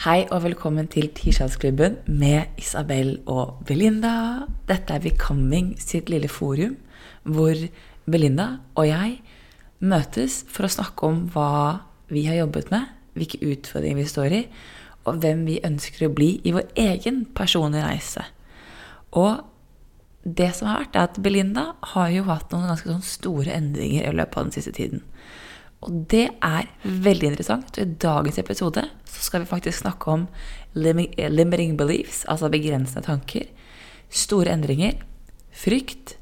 Hei og velkommen til Tirsdagsklubben med Isabel og Belinda. Dette er Becoming sitt lille forum, hvor Belinda og jeg møtes for å snakke om hva vi har jobbet med, hvilke utfordringer vi står i, og hvem vi ønsker å bli i vår egen personlige reise. Og det som har vært, er at Belinda har jo hatt noen ganske sånn store endringer i løpet av den siste tiden. Og det er veldig interessant. I dagens episode så skal vi faktisk snakke om limiting beliefs, altså begrensende tanker, store endringer, frykt,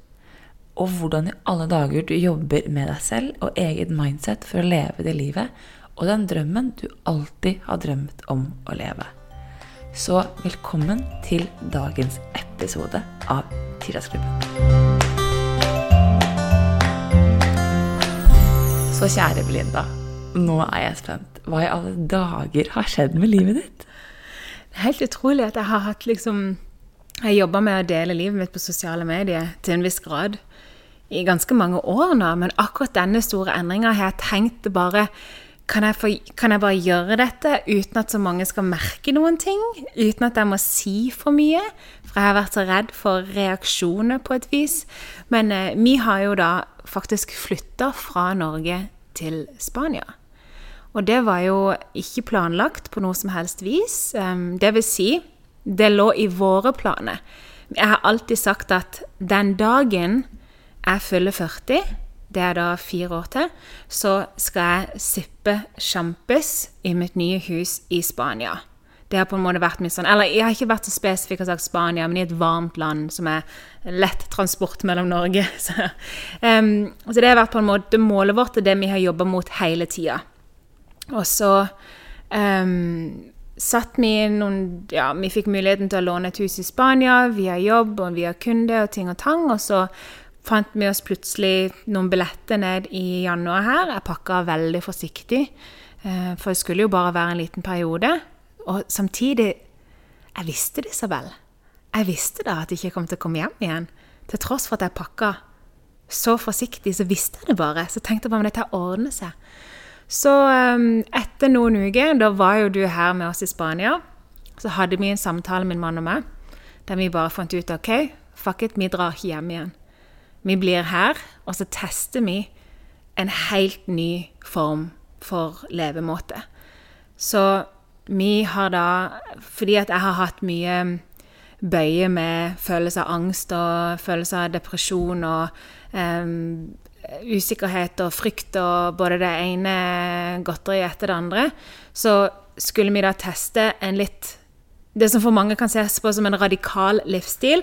og hvordan i alle dager du jobber med deg selv og eget mindset for å leve det livet og den drømmen du alltid har drømt om å leve. Så velkommen til dagens episode av Tirsdagsklubben. Så kjære Belinda, nå er jeg spent. Hva i alle dager har skjedd med livet ditt? Det er helt utrolig at jeg har hatt liksom Jeg jobba med å dele livet mitt på sosiale medier til en viss grad i ganske mange år nå, men akkurat denne store endringa har jeg tenkt bare kan jeg, få, kan jeg, bare gjøre dette uten at så mange skal merke noen ting? Uten at jeg må si for mye? For jeg har vært så redd for reaksjoner på et vis. Men eh, vi har jo da faktisk flytta fra Norge til Spania. Og det var jo ikke planlagt på noe som helst vis. Ehm, det vil si, det lå i våre planer. Jeg har alltid sagt at den dagen jeg fyller 40, det er da fire år til, så skal jeg sippe sjampis i mitt nye hus i Spania. Det har på en måte vært mye sånn Eller jeg har ikke vært så spesifikk og sagt Spania, men i et varmt land som er lett transport mellom Norge. Så, um, så det har vært på en måte målet vårt, og det vi har jobba mot hele tida. Og så um, satt vi noen Ja, vi fikk muligheten til å låne et hus i Spania via jobb og via kunde og ting og tang. Og så fant vi oss plutselig noen billetter ned i januar her. Jeg pakka veldig forsiktig, uh, for det skulle jo bare være en liten periode. Og samtidig Jeg visste det, Isabel. Jeg visste da at jeg ikke kom til å komme hjem igjen. Til tross for at jeg pakka så forsiktig, så visste jeg det bare. Så tenkte jeg bare om dette ordner seg. Så um, etter noen uker, da var jo du her med oss i Spania, så hadde vi en samtale, min mann og meg, der vi bare fant ut OK, fuck it, vi drar ikke hjem igjen. Vi blir her, og så tester vi en helt ny form for levemåte. Så vi har da Fordi at jeg har hatt mye bøye med følelse av angst og følelse av depresjon og um, usikkerhet og frykt og både det ene godteriet etter det andre, så skulle vi da teste en litt Det som for mange kan ses på som en radikal livsstil,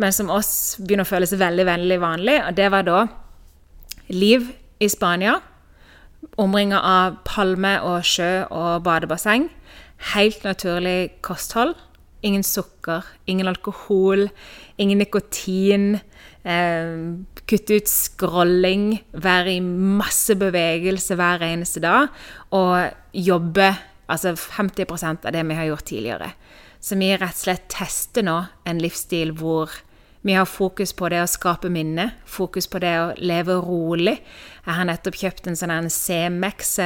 men som oss begynner å føles veldig, veldig vanlig, og det var da liv i Spania, omringa av palme og sjø og badebasseng helt naturlig kosthold. Ingen sukker, ingen alkohol, ingen nikotin. Eh, kutte ut scrolling, være i masse bevegelse hver eneste dag. Og jobbe altså 50% av det vi har gjort tidligere. Så vi rett og slett tester nå en livsstil hvor vi har fokus på det å skape minner, fokus på det å leve rolig. Jeg har nettopp kjøpt en sånn CMX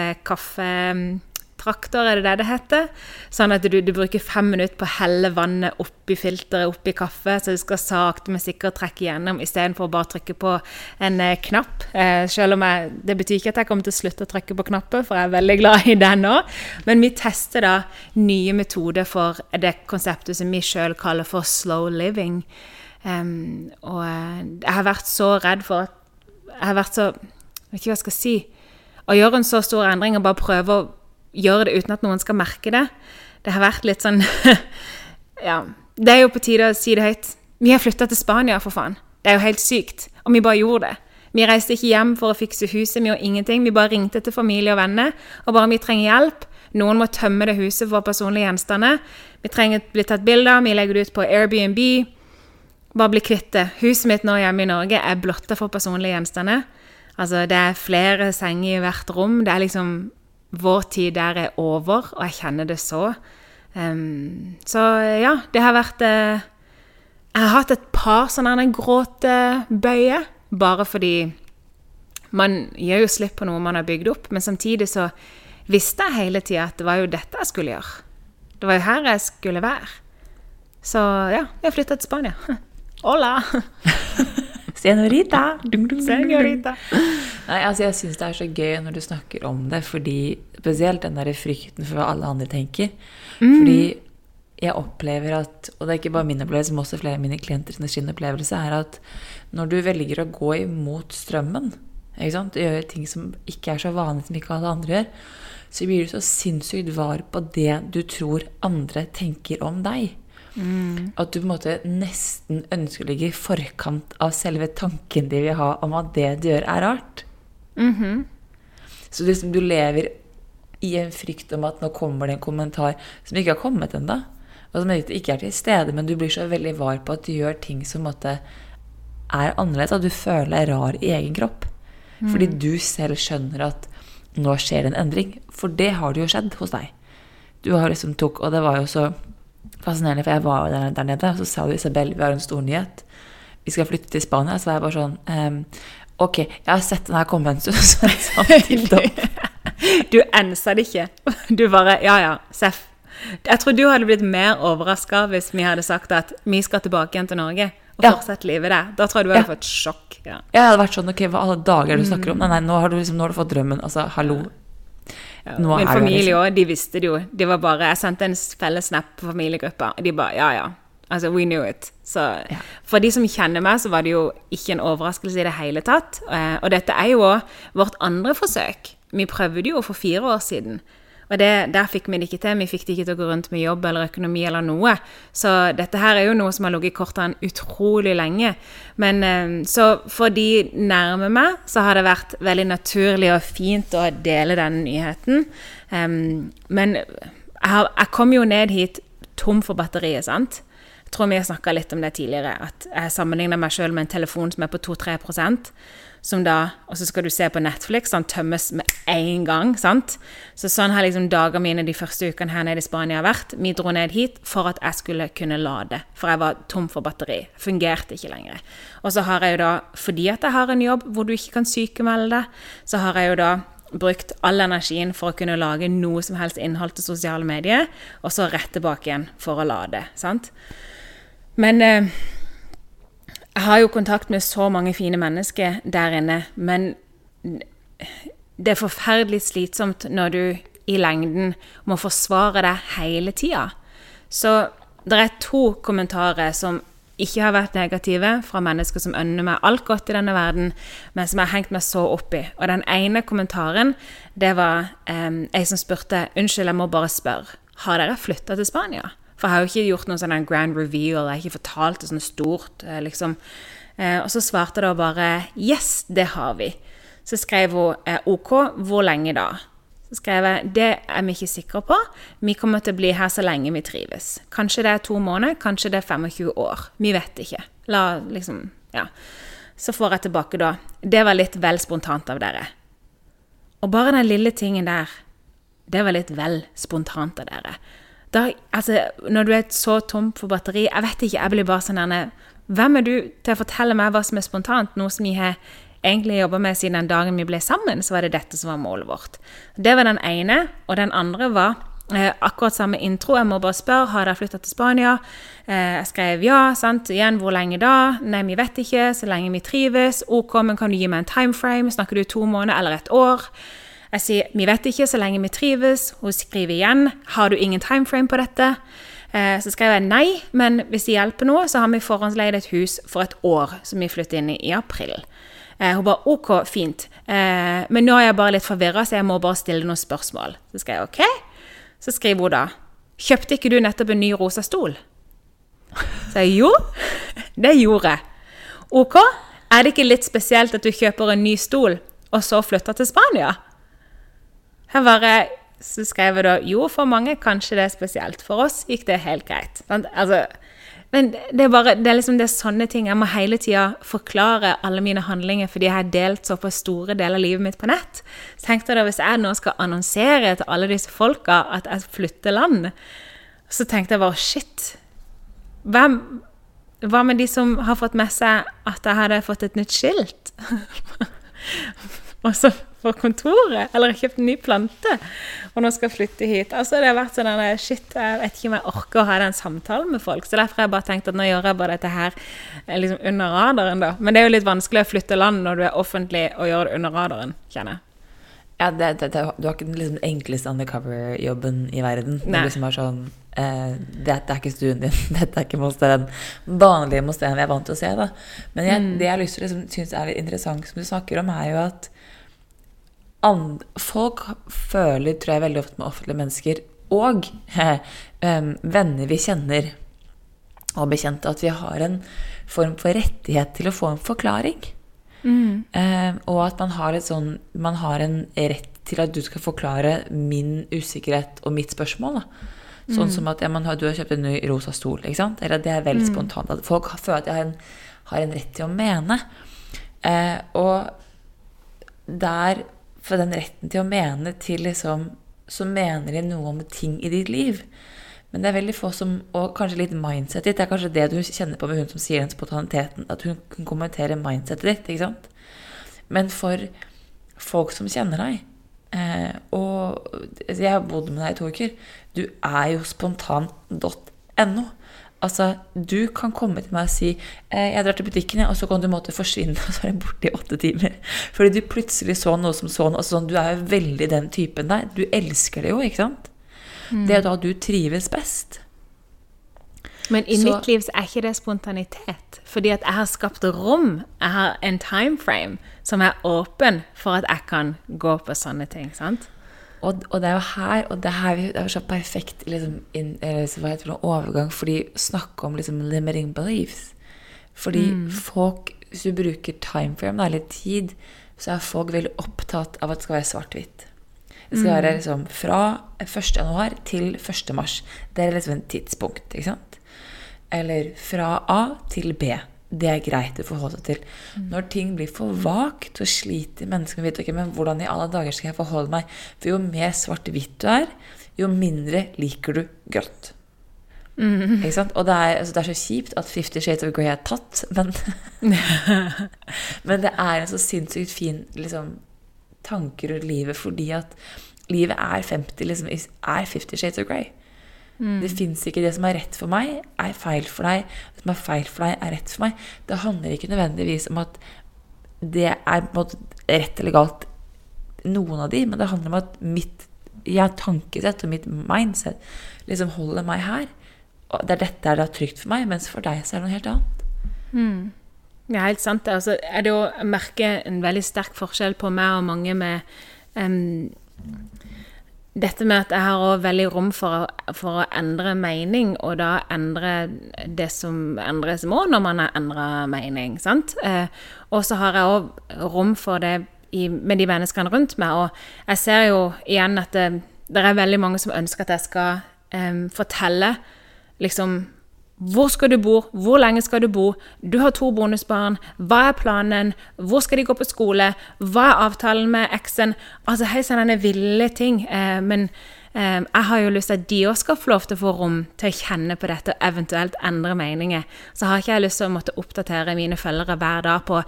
kaffe traktor, er det det det heter? Sånn at du, du bruker fem minutter på å helle vannet oppi filteret, oppi kaffe, så du skal sakte, men sikkert trekke gjennom istedenfor å bare trykke på en eh, knapp. Eh, selv om jeg, Det betyr ikke at jeg kommer til å slutte å trykke på knappen, for jeg er veldig glad i den òg. Men vi tester da nye metoder for det konseptet som vi sjøl kaller for slow living. Um, og eh, jeg har vært så redd for at Jeg har vært så Jeg vet ikke hva jeg skal si. Å gjøre en så stor endring og bare prøve å gjøre det uten at noen skal merke det. Det har vært litt sånn Ja. Det er jo på tide å si det høyt. Vi har flytta til Spania, for faen. Det er jo helt sykt. Og vi bare gjorde det. Vi reiste ikke hjem for å fikse huset, vi gjorde ingenting. Vi bare ringte til familie og venner, og bare vi trenger hjelp. Noen må tømme det huset for personlige gjenstander. Vi trenger å bli tatt bilder, vi legger det ut på Airbnb. Bare bli kvitt det. Huset mitt nå hjemme i Norge er blotta for personlige gjenstander. Altså, det er flere senger i hvert rom. Det er liksom vår tid der er over, og jeg kjenner det så. Um, så ja, det har vært uh, Jeg har hatt et par sånne gråtebøyer, bare fordi man gjør jo slipp på noe man har bygd opp, men samtidig så visste jeg hele tida at det var jo dette jeg skulle gjøre. Det var jo her jeg skulle være. Så ja, jeg flytta til Spania. Hola! Senorita! Senorita. Nei, altså Jeg syns det er så gøy når du snakker om det, fordi spesielt den der frykten for hva alle andre tenker. Mm. Fordi jeg opplever at, og det er ikke bare min opplevelse, men også flere av mine klienter sin opplevelse, er at når du velger å gå imot strømmen, ikke sant? gjøre ting som ikke er så vanlig som ikke alle andre gjør, så blir du så sinnssykt var på det du tror andre tenker om deg. Mm. At du på en måte nesten ønsker å ligge i forkant av selve tanken de vil ha om at det du gjør, er rart. Mm -hmm. Så liksom du lever i en frykt om at nå kommer det en kommentar som ikke har kommet ennå. Og som ikke er til stede, men du blir så veldig var på at du gjør ting som måtte, er annerledes. At du føler deg rar i egen kropp. Mm. Fordi du selv skjønner at nå skjer det en endring. For det har det jo skjedd hos deg. Du har liksom tok, Og det var jo så fascinerende, for jeg var der, der nede, og så sa du Isabel, vi har en stor nyhet. Vi skal flytte til Spania. Så var jeg bare sånn um, Ok, jeg har sett den her komme en stund. Så du ensa det ikke. Du bare Ja, ja, Seff. Jeg tror du hadde blitt mer overraska hvis vi hadde sagt at vi skal tilbake igjen til Norge og ja. fortsette livet der. Da tror jeg du hadde ja. fått sjokk. Ja. Jeg hadde vært sånn Ok, hva alle dager er du snakker om? Nei, nei, nå har du, liksom, nå har du fått drømmen. Altså, hallo. Ja, min familie òg, liksom. de visste det jo. De var bare, Jeg sendte en felles snap på familiegruppa, og de bare Ja, ja. Altså, we knew it. Så ja. for de som kjenner meg, så var det jo ikke en overraskelse i det hele tatt. Eh, og dette er jo òg vårt andre forsøk. Vi prøvde jo for fire år siden. Og det, der fikk vi det ikke til. Vi fikk det ikke til å gå rundt med jobb eller økonomi eller noe. Så dette her er jo noe som har ligget i kortene utrolig lenge. Men eh, så for de nærme meg, så har det vært veldig naturlig og fint å dele denne nyheten. Men jeg, kom jo ned hit tom for batteriet, sant. Jeg tror vi har snakka litt om det tidligere, at jeg sammenligner meg sjøl med en telefon som er på 2-3 som da, Og så skal du se på Netflix, han tømmes med én gang. sant? Så sånn har liksom dagene mine de første ukene her nede i Spania vært. Vi dro ned hit for at jeg skulle kunne lade, for jeg var tom for batteri. Fungerte ikke lenger. Og så har jeg jo da, fordi at jeg har en jobb hvor du ikke kan sykemelde deg, så har jeg jo da brukt all energien for å kunne lage noe som helst innhold til sosiale medier, og så rett tilbake igjen for å lade. sant? Men eh, jeg har jo kontakt med så mange fine mennesker der inne, men det er forferdelig slitsomt når du i lengden må forsvare deg hele tida. Så det er to kommentarer som ikke har vært negative, fra mennesker som ønsker meg alt godt i denne verden, men som jeg har hengt meg så opp i. Og den ene kommentaren, det var um, ei som spurte Unnskyld, jeg må bare spørre. Har dere flytta til Spania? For jeg har jo ikke gjort noe sånn grand reveal, jeg har ikke fortalt det sånn stort, eh, liksom. Eh, og så svarte da bare 'Yes, det har vi'. Så skrev hun eh, 'OK, hvor lenge da?' Så skrev jeg 'Det er vi ikke sikre på. Vi kommer til å bli her så lenge vi trives'. Kanskje det er to måneder, kanskje det er 25 år. Vi vet ikke. La liksom Ja. Så får jeg tilbake da 'Det var litt vel spontant av dere'. Og bare den lille tingen der det var litt vel spontant av dere. Da, altså, når du er så tom for batteri Jeg vet ikke, jeg blir bare sånn derne Hvem er du til å fortelle meg hva som er spontant? Noe som vi har egentlig jobba med siden den dagen vi ble sammen, så var det dette som var målet vårt. Det var den ene. Og den andre var eh, akkurat samme intro. Jeg må bare spørre har dere flytta til Spania. Eh, jeg skrev ja. sant? Igjen, hvor lenge da? Nei, vi vet ikke. Så lenge vi trives. OK, men kan du gi meg en timeframe? Snakker du to måneder eller et år? Jeg sier vi vet ikke så lenge vi trives. Hun skriver igjen har du ingen timeframe på dette. Eh, så skrev jeg nei, men hvis det hjelper noe, så har vi forhåndsleid et hus for et år som vi flytter inn i i april. Eh, hun bare OK, fint. Eh, men nå er jeg bare litt forvirra, så jeg må bare stille noen spørsmål. Så skrev jeg OK. Så skriver hun da Kjøpte ikke du nettopp en ny rosa stol? Så jeg jo, det gjorde jeg. OK, er det ikke litt spesielt at du kjøper en ny stol, og så flytter til Spania? Jeg bare så skrev jeg da jo, for mange kanskje det er spesielt. For oss gikk det helt greit. Altså, men det er bare, det er liksom det er sånne ting. Jeg må hele tida forklare alle mine handlinger fordi jeg har delt såpass store deler av livet mitt på nett. Så tenkte jeg da, Hvis jeg nå skal annonsere til alle disse folka at jeg flytter land, så tenkte jeg bare shit. Hvem, hva med de som har fått med seg at jeg hadde fått et nytt skilt? og så på kontoret. Eller jeg kjøpt en ny plante, og nå skal jeg flytte hit. Altså Det har vært sånn at shit, jeg vet ikke om jeg orker å ha den samtalen med folk. Så derfor har jeg bare tenkt at nå gjør jeg bare dette her eh, liksom under radaren, da. Men det er jo litt vanskelig å flytte land når du er offentlig og gjør det under radaren, kjenner jeg. Ja, det, det, det, Du har ikke den liksom enkleste undercover-jobben i verden. Nei. Det liksom er sånn eh, Dette er ikke stuen din. Dette er ikke den vanlige Mosteren vi er vant til å se. da. Men jeg, mm. det jeg har liksom, synes er litt interessant, som du snakker om, er jo at folk føler, tror jeg veldig ofte med offentlige mennesker, og eh, venner vi kjenner og bekjente, at vi har en form for rettighet til å få en forklaring. Mm. Eh, og at man har, sånn, man har, en rett til at du skal forklare min usikkerhet og mitt spørsmål. Da. Sånn mm. som at ja, man, du har kjøpt en ny rosa stol. Eller det er veldig mm. spontant. At folk føler at de har en, har en rett til å mene. Eh, og der for den retten til å mene til liksom Så mener de noe om ting i ditt liv. Men det er veldig få som Og kanskje litt mindsetet ditt. Det er kanskje det du kjenner på med hun som sier den spontaniteten. At hun kan kommentere mindsetet ditt. ikke sant? Men for folk som kjenner deg eh, Og jeg har bodd med deg i to uker. Du er jo spontan.no. Altså, du kan komme til meg og si eh, 'Jeg drar til butikken', og så kan du måtte forsvinne, og så er jeg borte i åtte timer. Fordi du plutselig så noe som så noe. Altså, sånn, du er jo veldig den typen der. Du elsker det jo, ikke sant? Mm. Det er da du trives best. Men i så, mitt liv så er ikke det spontanitet. Fordi at jeg har skapt rom. Jeg har en timeframe som er åpen for at jeg kan gå på sånne ting. sant? Og, og, det er jo her og det, her, det er så perfekt liksom, in, heter det, overgang, fordi snakke om liksom, limiting beliefs. Fordi mm. folk, hvis du bruker timeframe, eller tid, så er folk veldig opptatt av at det skal være svart-hvitt. Det skal mm. være liksom fra 1.1. til 1.3. Det er liksom et tidspunkt. Eller fra A til B det er greit å forholde seg til. Mm. Når ting blir for vagt, så sliter mennesker med å vite okay, men hvordan i alle dager skal jeg forholde meg. For jo mer svart-hvitt du er, jo mindre liker du grått. Mm. Ikke sant? Og det er, altså, det er, så kjipt at Fifty Shades of Grey er tatt, men, men det er en så sinnssykt fin liksom, tanker rundt livet fordi at livet er 50, liksom, er Fifty Shades of Grey. Mm. Det fins ikke det som er rett for meg, er feil for deg. Det som er feil for deg, er rett for meg. Det handler ikke nødvendigvis om at det er rett eller galt, noen av de, men det handler om at mitt ja, tankesett og mitt mindset liksom holder meg her. Og det er dette er det trygt for meg, mens for deg så er det noe helt annet. Mm. Er helt sant. Altså, er det å merke en veldig sterk forskjell på meg og mange med um, dette med at jeg har òg veldig rom for for å, endre mening, og da endre det som endres må når man har endra mening. sant? Eh, og så har jeg òg rom for det i, med de menneskene rundt meg. Og jeg ser jo igjen at det, det er veldig mange som ønsker at jeg skal eh, fortelle liksom Hvor skal du bo? Hvor lenge skal du bo? Du har to bonusbarn. Hva er planen? Hvor skal de gå på skole? Hva er avtalen med eksen? Altså hei sann, denne ville ting. Eh, men eh, jeg har jo lyst til at de òg skal få lov til å få rom til å kjenne på dette og eventuelt endre meninger. Så har ikke jeg lyst til å måtte oppdatere mine følgere hver dag på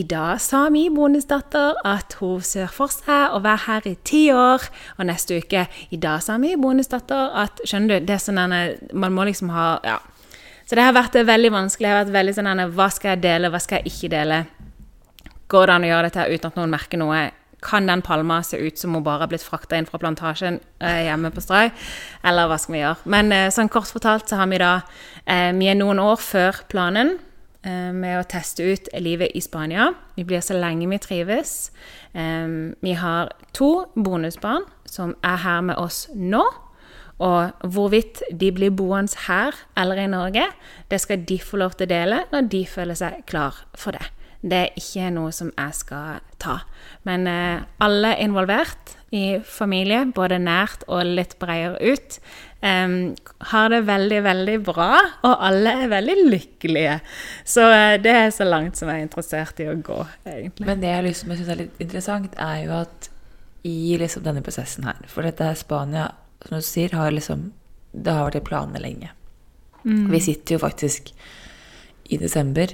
I dag sa min bonusdatter at hun ser for seg å være her i ti år. Og neste uke I dag sa min bonusdatter at Skjønner du? Det er sånn Man må liksom ha Ja. Så det har vært veldig vanskelig. Det har vært veldig sånn, Hva skal jeg dele, hva skal jeg ikke dele? Går det an å gjøre dette uten at noen merker noe? Kan den palma se ut som hun bare har blitt frakta inn fra plantasjen eh, hjemme på Stray? Eller hva skal vi gjøre? Men eh, sånn kort fortalt så har vi da eh, Vi er noen år før planen eh, med å teste ut livet i Spania. Vi blir så lenge vi trives. Eh, vi har to bonusbarn som er her med oss nå. Og hvorvidt de blir boende her eller i Norge, det skal de få lov til å dele når de føler seg klar for det. Det er ikke noe som jeg skal ta. Men eh, alle involvert i familie, både nært og litt bredere ut, eh, har det veldig, veldig bra, og alle er veldig lykkelige. Så eh, det er så langt som jeg er interessert i å gå, egentlig. Men det jeg liksom syns er litt interessant, er jo at i liksom denne prosessen her For dette er Spania som du sier, har liksom Det har vært i planene lenge. Mm. Vi sitter jo faktisk i desember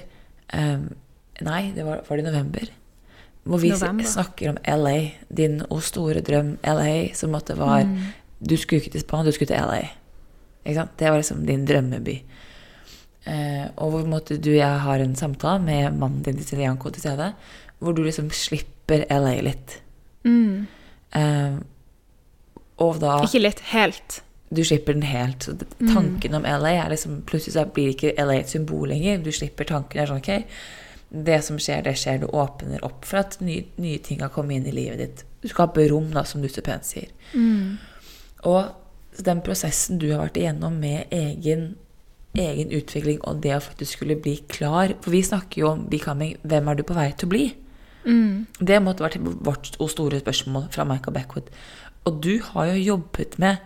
um, Nei, det var, var det i november. Hvor vi november. snakker om LA, din og store drøm LA, som måtte var mm. Du skulle ikke til Spania, du skulle til LA. Ikke sant? Det var liksom din drømmeby. Uh, og hvor måtte du og jeg har en samtale med mannen din til Janko til stede, hvor du liksom slipper LA litt. Mm. Uh, og da Ikke litt, helt. Du slipper den helt. Så tanken mm. om LA er liksom Plutselig så blir ikke LA et symbol lenger. Du slipper tanken. er sånn, ok, Det som skjer, det skjer. Du åpner opp for at nye, nye ting har kommet inn i livet ditt. Du skaper rom, da, som du så pent sier. Mm. Og den prosessen du har vært igjennom med egen, egen utvikling og det å faktisk skulle bli klar For vi snakker jo om becoming. Hvem er du på vei til å bli? Mm. Det måtte vært vårt store spørsmål fra Michael Backwood. Og du har jo jobbet med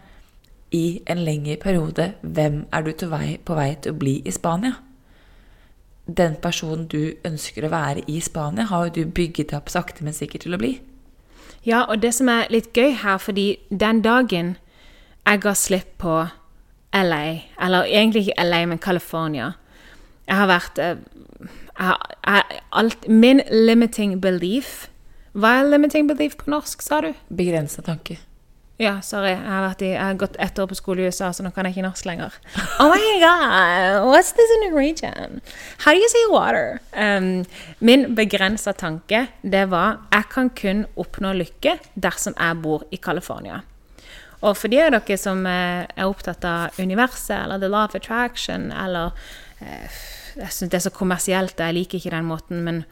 i en lengre periode hvem er du vei, på vei til å bli i Spania? Den personen du ønsker å være i Spania, har jo du bygget opp sakte, men sikkert til å bli. Ja, og det som er litt gøy her, fordi den dagen jeg ga slipp på LA, eller egentlig ikke LA, men California Jeg har vært eh, jeg har, jeg, alt, Min limiting belief Hva er limiting belief på norsk, sa du? Begrensa tanke. Ja, sorry. Jeg har, i, jeg har, gått ett år på skole i USA, så nå kan jeg ikke norsk lenger. Oh my god, what's this in Norwegian? How do you say water? Um, min begrensa tanke, det var jeg kan kun oppnå lykke dersom jeg bor i California. Og for de av dere som eh, er opptatt av universet eller the law of attraction eller eh, Jeg syns det er så kommersielt, jeg liker ikke den måten men,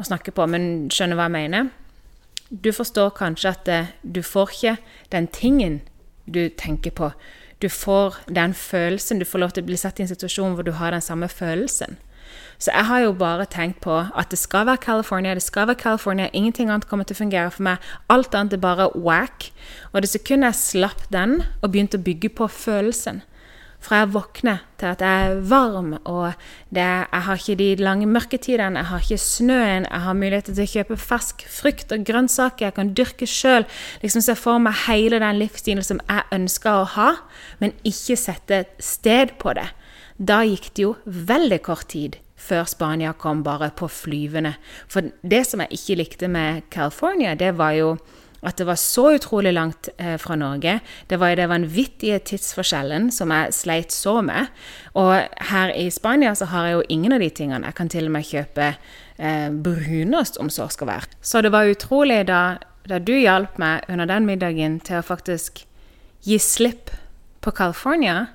å snakke på, men skjønner hva jeg mener. Du forstår kanskje at det, du får ikke den tingen du tenker på. Du får den følelsen. Du får lov til å bli satt i en situasjon hvor du har den samme følelsen. Så jeg har jo bare tenkt på at det skal være California. Det skal være California. Ingenting annet kommer til å fungere for meg. Alt annet er bare whack. Og det sekundet jeg slapp den og begynte å bygge på følelsen, fra jeg våkner til at jeg er varm, og det, jeg har ikke de lange mørketidene, jeg har ikke snøen, jeg har mulighet til å kjøpe fersk frukt og grønnsaker, jeg kan dyrke sjøl. Liksom se for meg hele den livsstilen som jeg ønsker å ha, men ikke sette sted på det. Da gikk det jo veldig kort tid før Spania kom bare på flyvende. For det som jeg ikke likte med California, det var jo at det var så utrolig langt eh, fra Norge. Det var den vanvittige tidsforskjellen som jeg sleit så med. Og her i Spania så har jeg jo ingen av de tingene. Jeg kan til og med kjøpe eh, brunost, om så skal være. Så det var utrolig da, da du hjalp meg under den middagen til å faktisk gi slipp på California.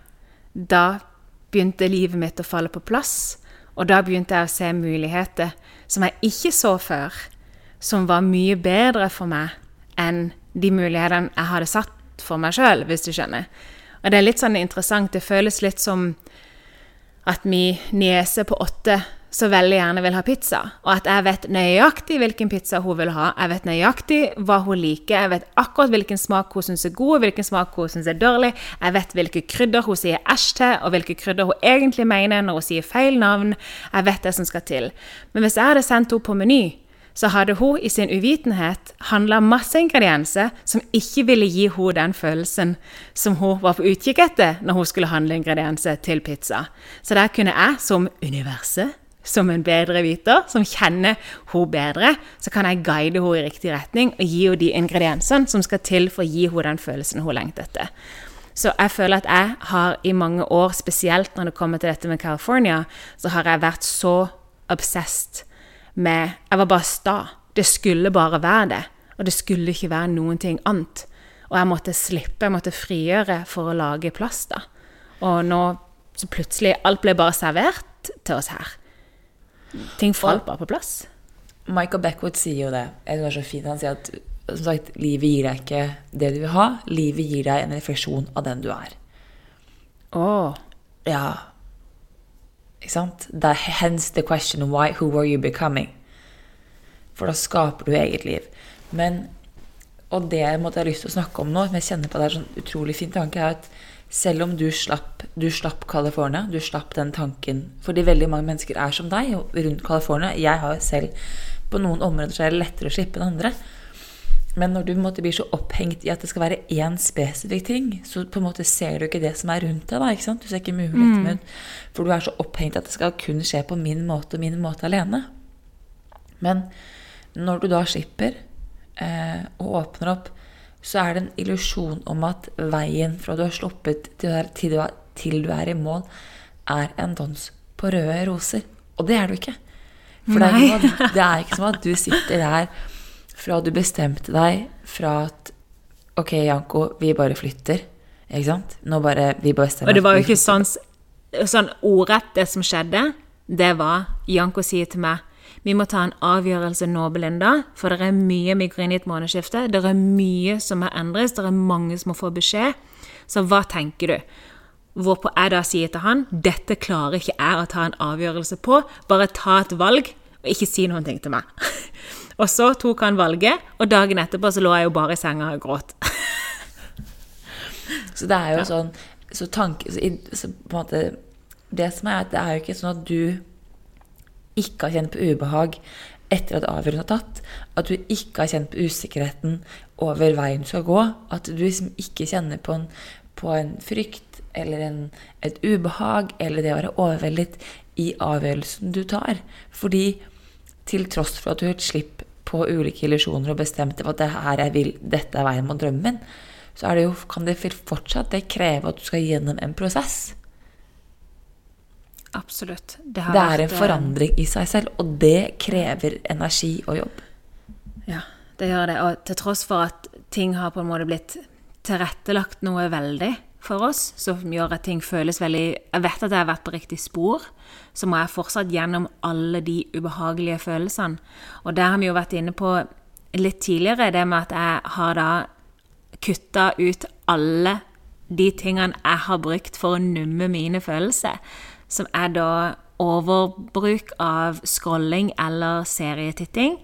Da begynte livet mitt å falle på plass. Og da begynte jeg å se muligheter som jeg ikke så før, som var mye bedre for meg enn de mulighetene jeg hadde satt for meg sjøl, hvis du skjønner. Og det er litt sånn interessant. Det føles litt som at min niese på åtte så veldig gjerne vil ha pizza, og at jeg vet nøyaktig hvilken pizza hun vil ha. Jeg vet nøyaktig hva hun liker, jeg vet akkurat hvilken smak hun syns er god, hvilken smak hun syns er dårlig. Jeg vet hvilke krydder hun sier æsj til, og hvilke krydder hun egentlig mener når hun sier feil navn. Jeg vet det som skal til. Men hvis jeg hadde sendt henne på Meny, så hadde hun i sin uvitenhet handla masse ingredienser som ikke ville gi henne den følelsen som hun var på utkikk etter når hun skulle handle ingredienser til pizza. Så der kunne jeg, som universet, som en bedre viter, som kjenner henne bedre, så kan jeg guide henne i riktig retning og gi henne de ingrediensene som skal til for å gi henne den følelsen hun lengter etter. Så jeg føler at jeg har i mange år, spesielt når det kommer til dette med California, så har jeg vært så obsessed med Jeg var bare sta. Det skulle bare være det. Og det skulle ikke være noen ting annet. Og jeg måtte slippe, jeg måtte frigjøre for å lage plass, da. Og nå så plutselig Alt ble bare servert til oss her. Ting falt bare på plass. Michael Beckwood sier jo det. Jeg synes det er så fint. Han sier at som sagt, livet gir deg ikke det du vil ha. Livet gir deg en refleksjon av den du er. Å. Ja. Ikke sant? Er hence the question why, who were you becoming? For da skaper du eget liv. Men, og det jeg måtte ha lyst til å snakke om nå, som jeg kjenner på det er sånn utrolig fin tanke, er at selv om du slapp, du slapp California, du slapp den tanken Fordi veldig mange mennesker er som deg rundt California. Jeg har selv På noen områder så er det lettere å slippe enn andre. Men når du måte blir så opphengt i at det skal være én spesifikk ting, så på en måte ser du ikke det som er rundt deg. da, ikke sant? Du ser ikke mulighetene rundt. For du er så opphengt at det skal kun skje på min måte og min måte alene. Men når du da slipper eh, og åpner opp, så er det en illusjon om at veien fra du har sluppet til du er, til du er, til du er i mål, er en dans på røde roser. Og det er du ikke. For det er, ikke det er ikke som at du sitter der fra du bestemte deg fra at Ok, Janko, vi bare flytter. Ikke sant? Nå bare, vi bestemmer Og det var jo ikke sånn, sånn ordrett, det som skjedde. Det var Janko sier til meg vi må ta en avgjørelse nå, Belinda, for det er mye inn i et månedsskifte. Det er mye som må endres, det er mange som må få beskjed. Så hva tenker du? Hvorpå jeg da sier til han dette klarer ikke jeg å ta en avgjørelse på, bare ta et valg og ikke si noen ting til meg. Og så tok han valget, og dagen etterpå så lå jeg jo bare i senga og gråt. Så det er jo sånn så tanke, så, så på en måte, Det som er, at det er jo ikke sånn at du ikke har kjent på ubehag etter at avgjørelsen er tatt. At du ikke har kjent på usikkerheten over veien du skal gå. At du liksom ikke kjenner på en, på en frykt eller en, et ubehag eller det å være overveldet i avgjørelsen du tar. Fordi til tross for at du har gitt slipp på ulike illusjoner og bestemte at det her jeg vil, dette er veien mot drømmen min, så er det jo, kan det fortsatt det kreve at du skal gjennom en prosess. Absolutt. Det, Det er en eh, forandring i seg selv, og det krever energi og jobb. Ja, det gjør det. Og til tross for at ting har på en måte blitt tilrettelagt noe veldig for oss, som gjør at ting føles veldig Jeg vet at jeg har vært på riktig spor, så må jeg fortsatt gjennom alle de ubehagelige følelsene. Og der har vi jo vært inne på litt tidligere, det med at jeg har da kutta ut alle de tingene jeg har brukt for å numme mine følelser, som er da overbruk av scrolling eller serietitting,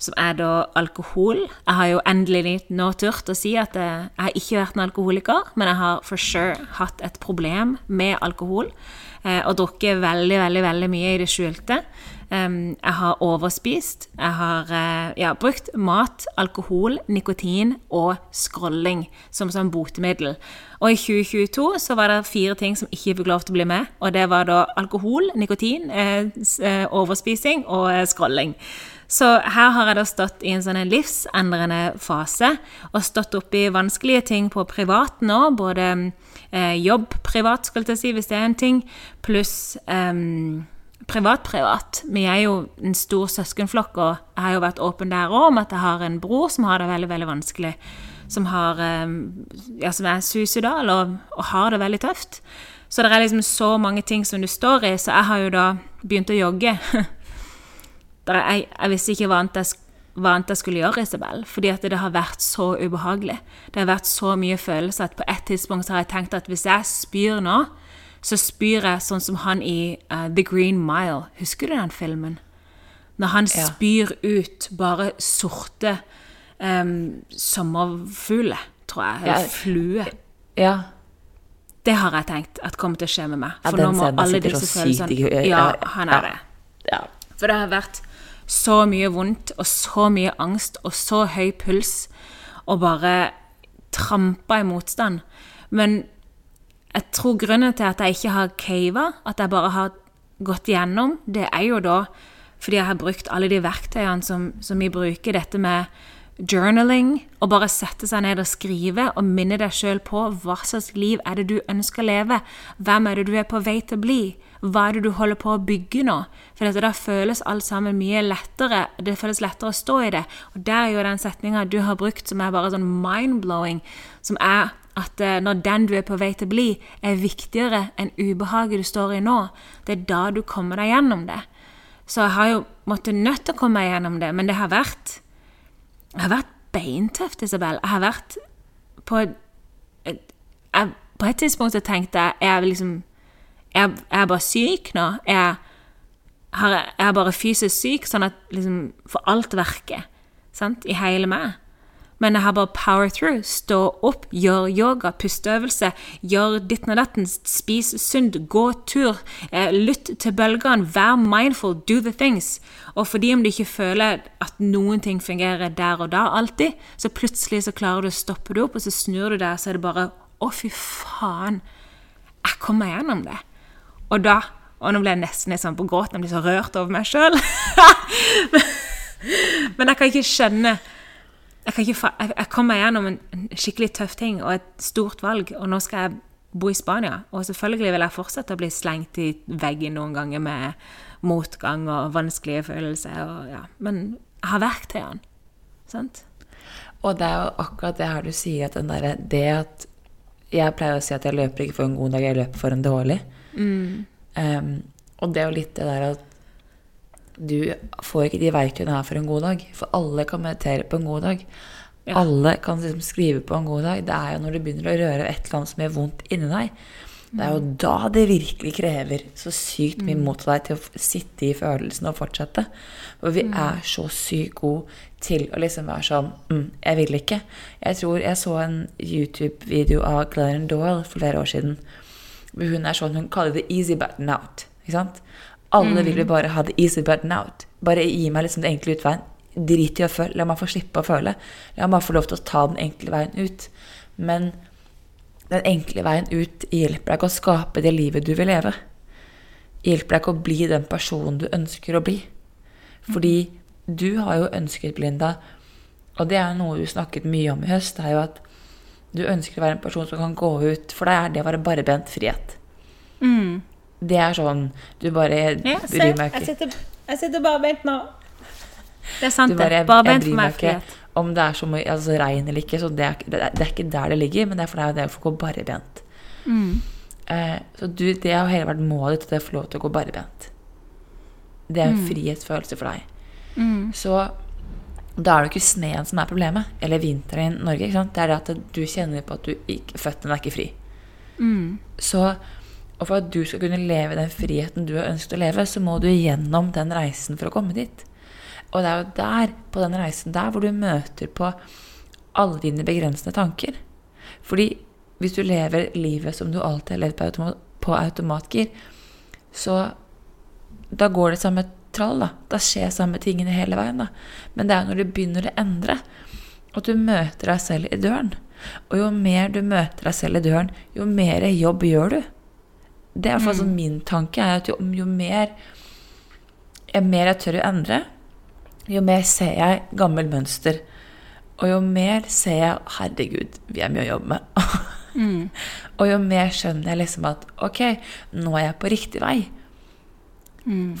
som er da alkohol. Jeg har jo endelig nå turt å si at jeg har ikke vært en alkoholiker, men jeg har for sure hatt et problem med alkohol. Eh, Og drukket veldig, veldig, veldig mye i det skjulte. Jeg har overspist. Jeg har eh, ja, brukt mat, alkohol, nikotin og scrolling som sånn botemiddel. Og i 2022 så var det fire ting som ikke fikk lov til å bli med. Og det var da alkohol, nikotin, eh, overspising og scrolling. Så her har jeg da stått i en sånn livsendrende fase, og stått oppi vanskelige ting på privat nå, både eh, jobb privat, skulle jeg si, hvis det er en ting, pluss privat-privat. Vi er jo en stor søskenflokk, og jeg har jo vært åpen der òg om at jeg har en bror som har det veldig veldig vanskelig. Som, har, ja, som er suicidal og, og har det veldig tøft. Så det er liksom så mange ting som du står i, så jeg har jo da begynt å jogge. Jeg, jeg visste ikke hva annet jeg, hva annet jeg skulle gjøre, Isabel, fordi at det har vært så ubehagelig. Det har vært så mye følelser at på et tidspunkt så har jeg tenkt at hvis jeg spyr nå, så spyr jeg sånn som han i uh, The Green Mile. Husker du den filmen? Når han Ja. spyr ut bare sorte um, sommerfugler, tror jeg. Eller Ja. flue. Ja. Det har jeg tenkt at kommer til å skje med meg. Ja, For den nå må alle disse følelsene Ja, ja, han ja. er det. ja. For det har vært så mye vondt og så mye angst og så høy puls og bare trampa i motstand. Men jeg tror grunnen til at jeg ikke har cava, at jeg bare har gått igjennom, det er jo da fordi jeg har brukt alle de verktøyene som, som vi bruker, dette med journaling, og bare sette seg ned og skrive og minne deg sjøl på hva slags liv er det du ønsker å leve, hvem er det du er på vei til å bli, hva er det du holder på å bygge nå? For dette, da føles alt sammen mye lettere, det føles lettere å stå i det. Og der er jo den setninga du har brukt som er bare sånn mind-blowing, som er at eh, når den du er på vei til å bli, er viktigere enn ubehaget du står i nå, det er da du kommer deg gjennom det. Så jeg har jo måttet nødt til å komme meg gjennom det, men det har vært Jeg har vært beintøft, Isabel. Jeg har vært på et, jeg, På et tidspunkt så tenkte jeg jeg liksom Er jeg bare syk nå? Er jeg, er jeg bare fysisk syk, sånn at liksom For alt verker sant? i hele meg. Men jeg har bare power through. Stå opp, gjør yoga, pusteøvelse, gjør ditten og datten, spis sunt, gå tur, eh, lytt til bølgene, vær mindful, do the things. Og fordi om du ikke føler at noen ting fungerer der og da alltid, så plutselig så klarer du å stoppe det opp, og så snur du deg, så er det bare Å, fy faen. Jeg kom meg gjennom det. Og da Og nå ble jeg nesten litt sånn på gråten, jeg blir så rørt over meg sjøl. Men jeg kan ikke skjønne jeg, kan ikke, jeg, jeg kom meg gjennom en, skikkelig tøff ting og et stort valg, og nå skal jeg bo i Spania. Og selvfølgelig vil jeg fortsette å bli slengt i veggen noen ganger med motgang og vanskelige følelser. Og, ja. Men jeg har verktøyene. Sant? Og det er jo akkurat det her du sier, at derre Det at Jeg pleier å si at jeg løper ikke for en god dag, jeg løper for en dårlig. Um, og det er jo litt det der at du får ikke de verktøyene her for en god dag. For alle kan meditere på en god dag. Alle kan liksom skrive på en god dag. Det er jo når du begynner å røre et eller annet som gjør vondt inni deg. Det er jo da det virkelig krever så sykt mye mot deg til å sitte i følelsen og fortsette. For vi er så sykt gode til å liksom være sånn mm, Jeg vil ikke. Jeg tror jeg så en YouTube-video av Glennon Doyle for flere år siden. Hun er sånn, hun kaller det 'easy button out'. Ikke sant? Alle vil jo bare ha det easy button out. Bare gi meg liksom den enkle utveien. Drit i å føle. La meg få slippe å føle. La meg få lov til å ta den enkle veien ut. Men den enkle veien ut hjelper deg ikke å skape det livet du vil leve. Hjelper deg ikke å bli den personen du ønsker å bli. Fordi du har jo ønsket, Linda, og det er noe du snakket mye om i høst, det er jo at du ønsker å være en person som kan gå ut For deg er det å være barbent frihet. Det er sånn Du bare jeg bryr meg ikke. sitter, jeg sitter barbent nå. Det er sant, Du bare, jeg, barbent jeg for meg frihet. om det er så mye altså, regn eller ikke. Så det, er, det, er, er ikke der det ligger, men det er for deg det er å få gå barbent. Eh, så du, det har hele vært målet ditt, det å få lov til å gå barbent. Det er en frihetsfølelse for deg. Så da er det ikke sneen som er problemet, eller vinteren i Norge. Ikke sant? Det er det at du kjenner på at du ikke, føttene er ikke fri. Så, og for at du skal kunne leve den friheten du har ønsket å leve, så må du gjennom den reisen for å komme dit. Og det er jo der, på den reisen der, hvor du møter på alle dine begrensende tanker. Fordi hvis du lever livet som du alltid har levd på, automat, på automatgir, så da går det samme trall, da. Da skjer samme tingene hele veien, da. Men det er når du begynner å endre, at du møter deg selv i døren. Og jo mer du møter deg selv i døren, jo mer jobb gjør du. Det er fall sånn min tanke, er at jo, jo mer, jo mer jeg tør å endre, jo mer ser jeg gammel mønster. Og jo mer ser jeg Herregud, vi er mye å jobbe med. og jo mer skjønner jeg liksom at ok, nå er jeg på riktig vei.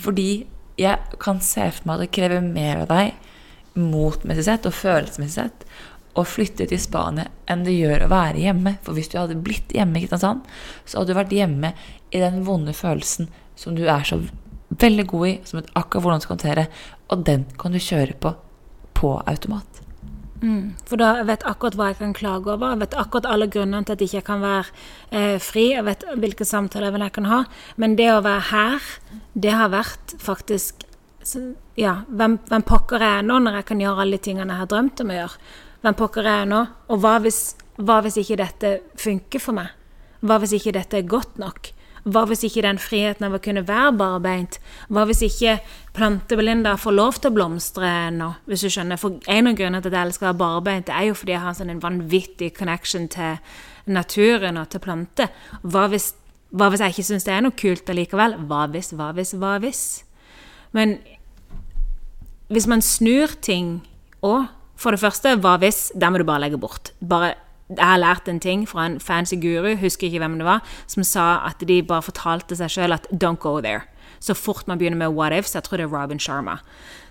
Fordi jeg kan se for meg at det krever mer av deg motmessig sett og følelsesmessig sett å flytte til Spania enn det gjør å være hjemme. For hvis du hadde blitt hjemme, i Kristiansand, så hadde du vært hjemme i den vonde følelsen som du er så veldig god i, som vet akkurat hvordan du skal håndtere, og den kan du kjøre på på automat. For da vet jeg akkurat hva jeg kan klage over. Jeg vet akkurat alle grunnene til at jeg ikke kan være eh, fri. Jeg vet hvilke samtaler jeg kan ha. Men det å være her, det har vært faktisk Ja, hvem, hvem pokker er jeg nå, når jeg kan gjøre alle de tingene jeg har drømt om å gjøre? Hvem pokker er jeg nå? Og hva hvis, hva hvis ikke dette funker for meg? Hva hvis ikke dette er godt nok? Hva hvis ikke den friheten av å kunne være barbeint? Hva hvis ikke Plante-Belinda får lov til å blomstre nå? Hvis du skjønner. For en av grunnene til at jeg elsker å være barbeint, er jo fordi jeg har sånn en vanvittig connection til naturen og til planter. Hva hvis, hva hvis jeg ikke syns det er noe kult allikevel? Hva hvis, hva hvis, hva hvis? Men hvis man snur ting òg For det første, hva hvis? Det må du bare legge bort. Bare jeg har lært en ting fra en fancy guru, husker ikke hvem det var, som sa at de bare fortalte seg sjøl at 'don't go there'. Så fort man begynner med what ifs, jeg tror det er Robin Sharma,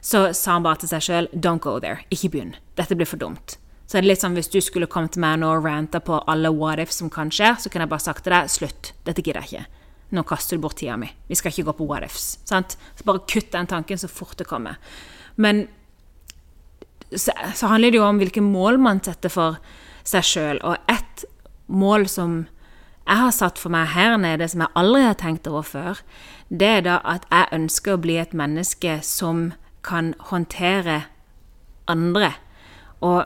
så sa han bare til seg sjøl 'don't go there'. Ikke begynn. Dette blir for dumt. Så er det litt sånn hvis du skulle kommet til meg nå og ranta på alle what ifs som kan skje, så kunne jeg bare sagt til deg 'slutt, dette gidder jeg ikke'. Nå kaster du bort tida mi. Vi skal ikke gå på what ifs. Sant? Så bare kutt den tanken så fort det kommer. Men så, så handler det jo om hvilke mål man setter for seg sjøl. Og ett mål som jeg har satt for meg her nede, som jeg aldri har tenkt over før, det er da at jeg ønsker å bli et menneske som kan håndtere andre. Og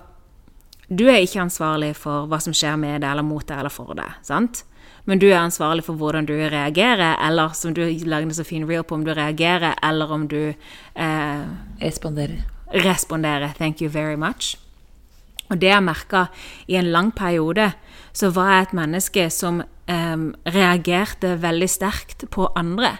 du er ikke ansvarlig for hva som skjer med deg eller mot deg eller for deg, sant? Men du er ansvarlig for hvordan du reagerer, eller som du lagde så fin reel på, om du reagerer, eller om du eh, Responderer. responderer. Thank you very much. Og det jeg merka i en lang periode, så var jeg et menneske som eh, reagerte veldig sterkt på andre.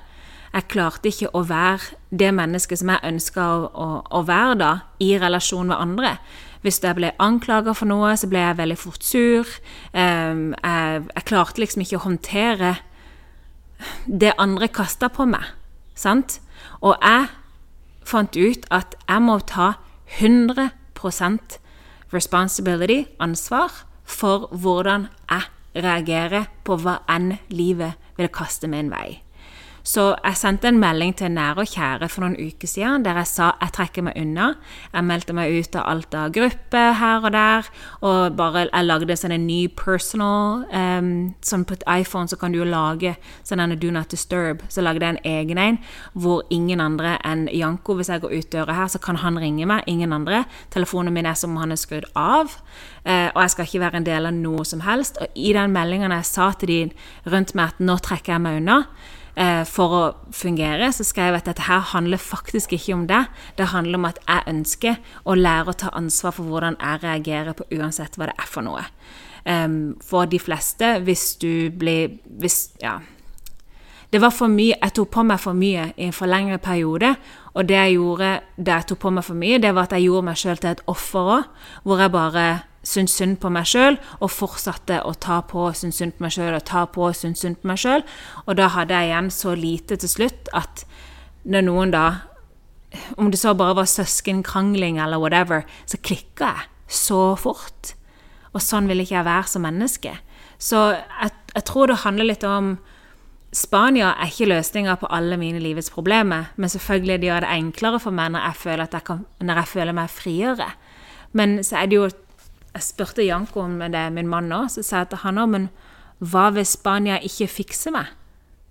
Jeg klarte ikke å være det mennesket som jeg ønska å, å, å, være da, i relasjon med andre. Hvis jeg ble anklaga for noe, så ble jeg veldig fort sur. Eh, jeg, jeg, klarte liksom ikke å håndtere det andre kasta på meg. Sant? Og jeg fant ut at jeg må ta 100 responsibility, ansvar, for hvordan jeg reagerer på hva enn livet vil kaste meg en vei. Så jeg sendte en melding til nære og kjære for noen uker siden der jeg sa jeg trekker meg unna. Jeg meldte meg ut av alt av grupper her og der. Og bare jeg lagde sånn en ny personal um, Sånn på et iPhone så kan du jo lage sånn en Do Not Disturb. Så lagde jeg en egen en hvor ingen andre enn Janko, hvis jeg går ut døra her, så kan han ringe meg. Ingen andre. Telefonen min er som han er skrudd av. Uh, og jeg skal ikke være en del av noe som helst. Og i den meldingen jeg sa til de rundt meg at nå trekker jeg meg unna Eh, for å fungere, så skrev jeg at dette her handler faktisk ikke om det. Det handler om at jeg ønsker å lære å ta ansvar for hvordan jeg reagerer på uansett hva det er for noe. for de fleste, hvis du blir hvis, Ja. Det var for mye, Jeg tok på meg for mye i en for lengre periode. Og det jeg gjorde da jeg tok på meg for mye, det var at jeg gjorde meg sjøl til et offer òg. Hvor jeg bare syntes synd på meg sjøl, og fortsatte å ta på og synes synd på meg sjøl og ta på og synes synd på meg sjøl. Og da hadde jeg igjen så lite til slutt at når noen da Om det så bare var søskenkrangling eller whatever, så klikka jeg så fort. Og sånn vil ikke jeg være som menneske. Så jeg, jeg tror det handler litt om Spania er ikke løsninga på alle mine livets problemer, men selvfølgelig det gjør det enklere for meg når jeg føler, jeg kan, når jeg føler meg friere. Men så er det jo jeg spurte Janko om det, min mann òg, så sa jeg til han òg, men hva hvis Spania ikke fikser meg?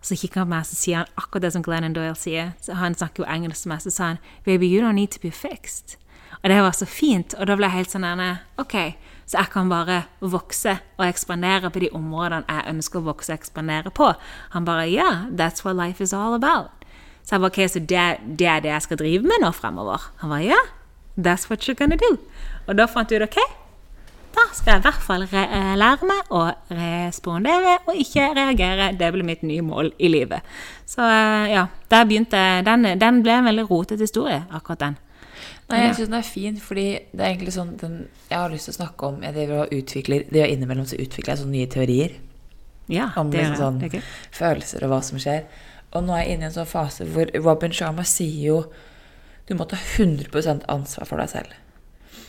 Så kikker han på meg så sier han akkurat det som Glennon Doyle sier. Så Han snakker jo engelsk med meg, så sa han 'Baby, you don't need to be fixed'. Og det var så fint, og da ble jeg helt sånn OK, så jeg kan bare vokse og ekspandere på de områdene jeg ønsker å vokse og ekspandere på. Han bare 'Yeah, that's what life is all about'. Så jeg bare OK, så det, det er det jeg skal drive med nå fremover? Han bare 'Yeah, that's what you're gonna do'. Og da fant jeg ut OK, da skal jeg i hvert fall eh, lære meg å respondere og ikke reagere. Det blir mitt nye mål i livet. Så eh, ja, der begynte Den, den ble en veldig rotete historie, akkurat den. Nei, jeg syns den er fin, fordi det er egentlig sånn den, Jeg har lyst til å snakke om jeg driver og utvikler Det er innimellom så utvikler jeg sånne nye teorier. Ja, om det liksom, sånn okay. følelser og hva som skjer. Og nå er jeg inne i en sånn fase hvor Robin Sharma sier jo du må ta 100% ansvar for deg selv.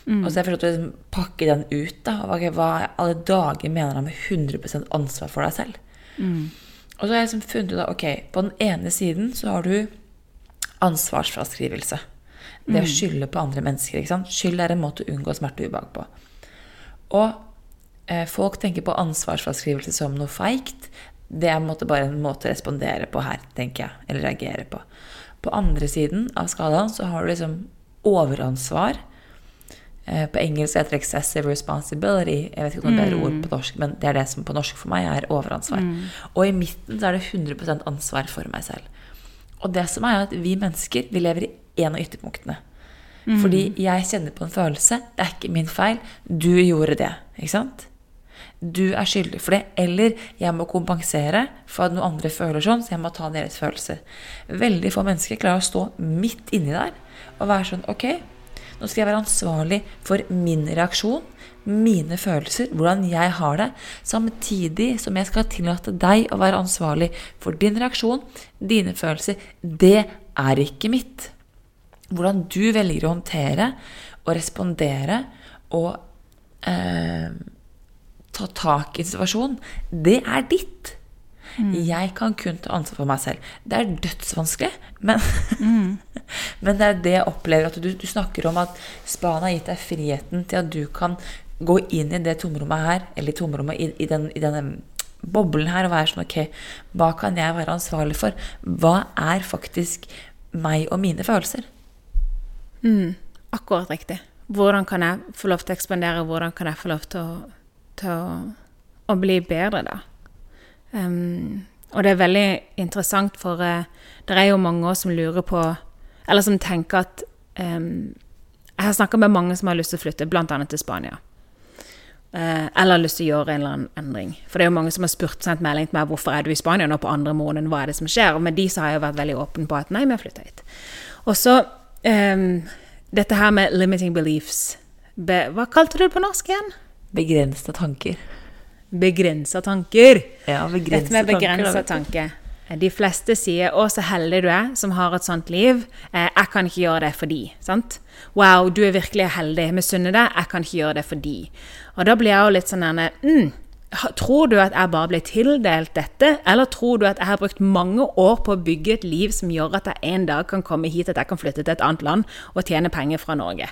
Mm. Og så har jeg forstått å liksom pakke den ut. da, og Hva i alle dager mener han med 100% ansvar for deg selv? Mm. Og så har jeg liksom funnet ut at ok, på den ene siden så har du ansvarsfraskrivelse. Det å skylde på andre mennesker. ikke sant? Skyld er en måte å unngå smerte og ubehag på. Og eh, folk tenker på ansvarsfraskrivelse som noe feigt. Det er en måte bare en måte å respondere på her, tenker jeg. Eller reagere på. På andre siden av skalaen så har du liksom overansvar. Eh, På engelsk heter det 'excessive responsibility'. Jeg vet ikke om det er bedre ord på norsk, men det er det som på norsk for meg er overansvar. Og i midten så er det 100% ansvar for meg selv. Og det som er at vi mennesker vi lever i en av ytterpunktene. Fordi jeg kjenner på en følelse. Det er ikke min feil. Du gjorde det. Ikke sant? Du er skyldig for det. Eller jeg må kompensere for at noen andre føler sånn, så jeg må ta deres følelser. Veldig få mennesker klarer å stå midt inni der og være sånn Ok, nå skal jeg være ansvarlig for min reaksjon, mine følelser, hvordan jeg har det, samtidig som jeg skal tillate deg å være ansvarlig for din reaksjon, dine følelser. Det er ikke mitt. Hvordan du velger å håndtere og respondere og eh, ta tak i situasjonen, det er ditt. Jeg kan kun ta ansvar for meg selv. Det er dødsvanskelig, men, men det er det jeg opplever. At du, du snakker om at Spania har gitt deg friheten til at du kan gå inn i det tomrommet her, eller tomrommet i, i, den, i denne boblen her, og være sånn Ok, hva kan jeg være ansvarlig for? Hva er faktisk meg og mine følelser? Akkurat riktig. Hvordan kan jeg få lov til å ekspandere? Hvordan kan jeg få lov til å, til å, å bli bedre, da? Um, og det er veldig interessant, for uh, det er jo mange som lurer på Eller som tenker at um, Jeg har snakka med mange som har lyst til å flytte, bl.a. til Spania. Uh, eller lyst til å gjøre en eller annen endring. For det er jo mange som har spurt sendt melding til meg hvorfor er du i Spania nå på andre måneden, hva er det som skjer? Og med de så har jeg vært veldig åpen på at nei, vi har flytta hit. Og så um, dette her med limiting beliefs. Be, hva kalte du det på norsk igjen? Begrensede tanker. Begrensa tanker. Ja, Dette med begrensa tanke. De fleste sier 'Å, så heldig du er som har et sånt liv'. Eh, 'Jeg kan ikke gjøre det for de'. Sant? 'Wow, du er virkelig heldig. Misunner deg. Jeg kan ikke gjøre det for de'. Og da blir jeg jo litt sånn denne mm, Tror du at jeg bare ble tildelt dette, eller tror du at jeg har brukt mange år på å bygge et liv som gjør at jeg en dag kan komme hit, at jeg kan flytte til et annet land og tjene penger fra Norge?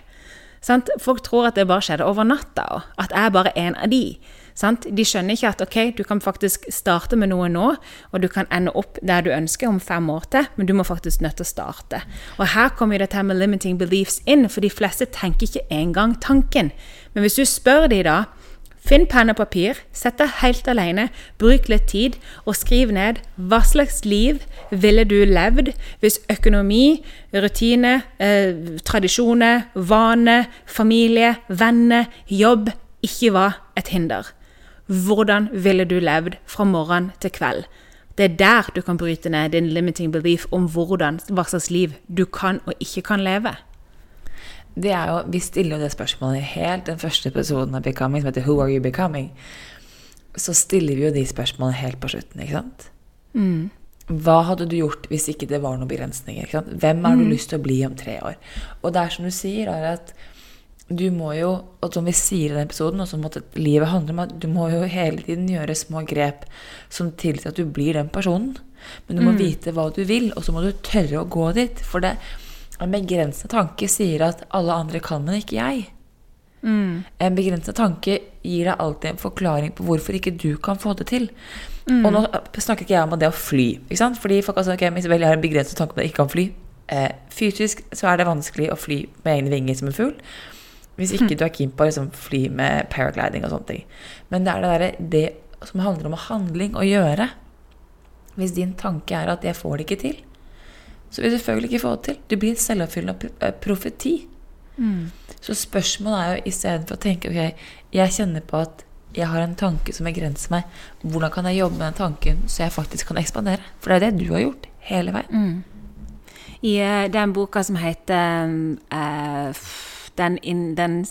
Sant? Folk tror at det bare skjedde over natta, at jeg er bare en av de. Sant? De skjønner ikke at ok, du kan faktisk starte med noe nå, og du kan ende opp der du ønsker om fem år til, men du må faktisk nødt til å starte. Og her kommer det dette med limiting beliefs inn, for de fleste tenker ikke engang tanken. Men hvis du spør de da, Finn penn og papir, sett deg helt alene, bruk litt tid, og skriv ned hva slags liv ville du levd hvis økonomi, rutine, eh, tradisjoner, vane, familie, venner, jobb ikke var et hinder. Hvordan ville du levd fra morgen til kveld? Det er der du kan bryte ned din limiting belief om hvordan, hva slags liv du kan og ikke kan leve. Det er jo, Vi stiller jo det spørsmålet i helt den første episoden av Becoming, som heter Who are you becoming? Så stiller vi jo de spørsmålene helt på slutten, ikke sant? Hva hadde du gjort hvis ikke det var noen begrensninger? Hvem har du lyst til å bli om tre år? Og det er som du sier, er at du må jo, og som vi sier i den episoden, og som livet handler om at du må jo hele tiden gjøre små grep som tilsier at du blir den personen. Men du må vite hva du vil, og så må du tørre å gå dit. For det, en begrensende tanke sier at alle andre kan, men ikke jeg. En begrenset tanke gir deg alltid en forklaring på hvorfor ikke du kan få det til. Og nå snakker ikke jeg om det å fly. Ikke sant? Fordi folk altså, okay, Isabel, jeg har en begrenset tanke om at jeg ikke kan fly. Eh, fysisk så er det vanskelig å fly med egne vinger som en fugl. Hvis ikke du er keen på å liksom, fly med paragliding og sånne ting. Men det er det, derre- det som handler om handling å gjøre. Hvis din tanke er at 'jeg får det ikke til', så vil du selvfølgelig ikke få det til. Du blir en selvoppfyllende profeti. Mm. Så spørsmålet er jo istedenfor å tenke ok, jeg kjenner på at jeg har en tanke som begrenser meg. Hvordan kan jeg jobbe med den tanken så jeg faktisk kan ekspandere? For det er det du har gjort hele veien. I eh, den boka som heter eh, f- den, in, den,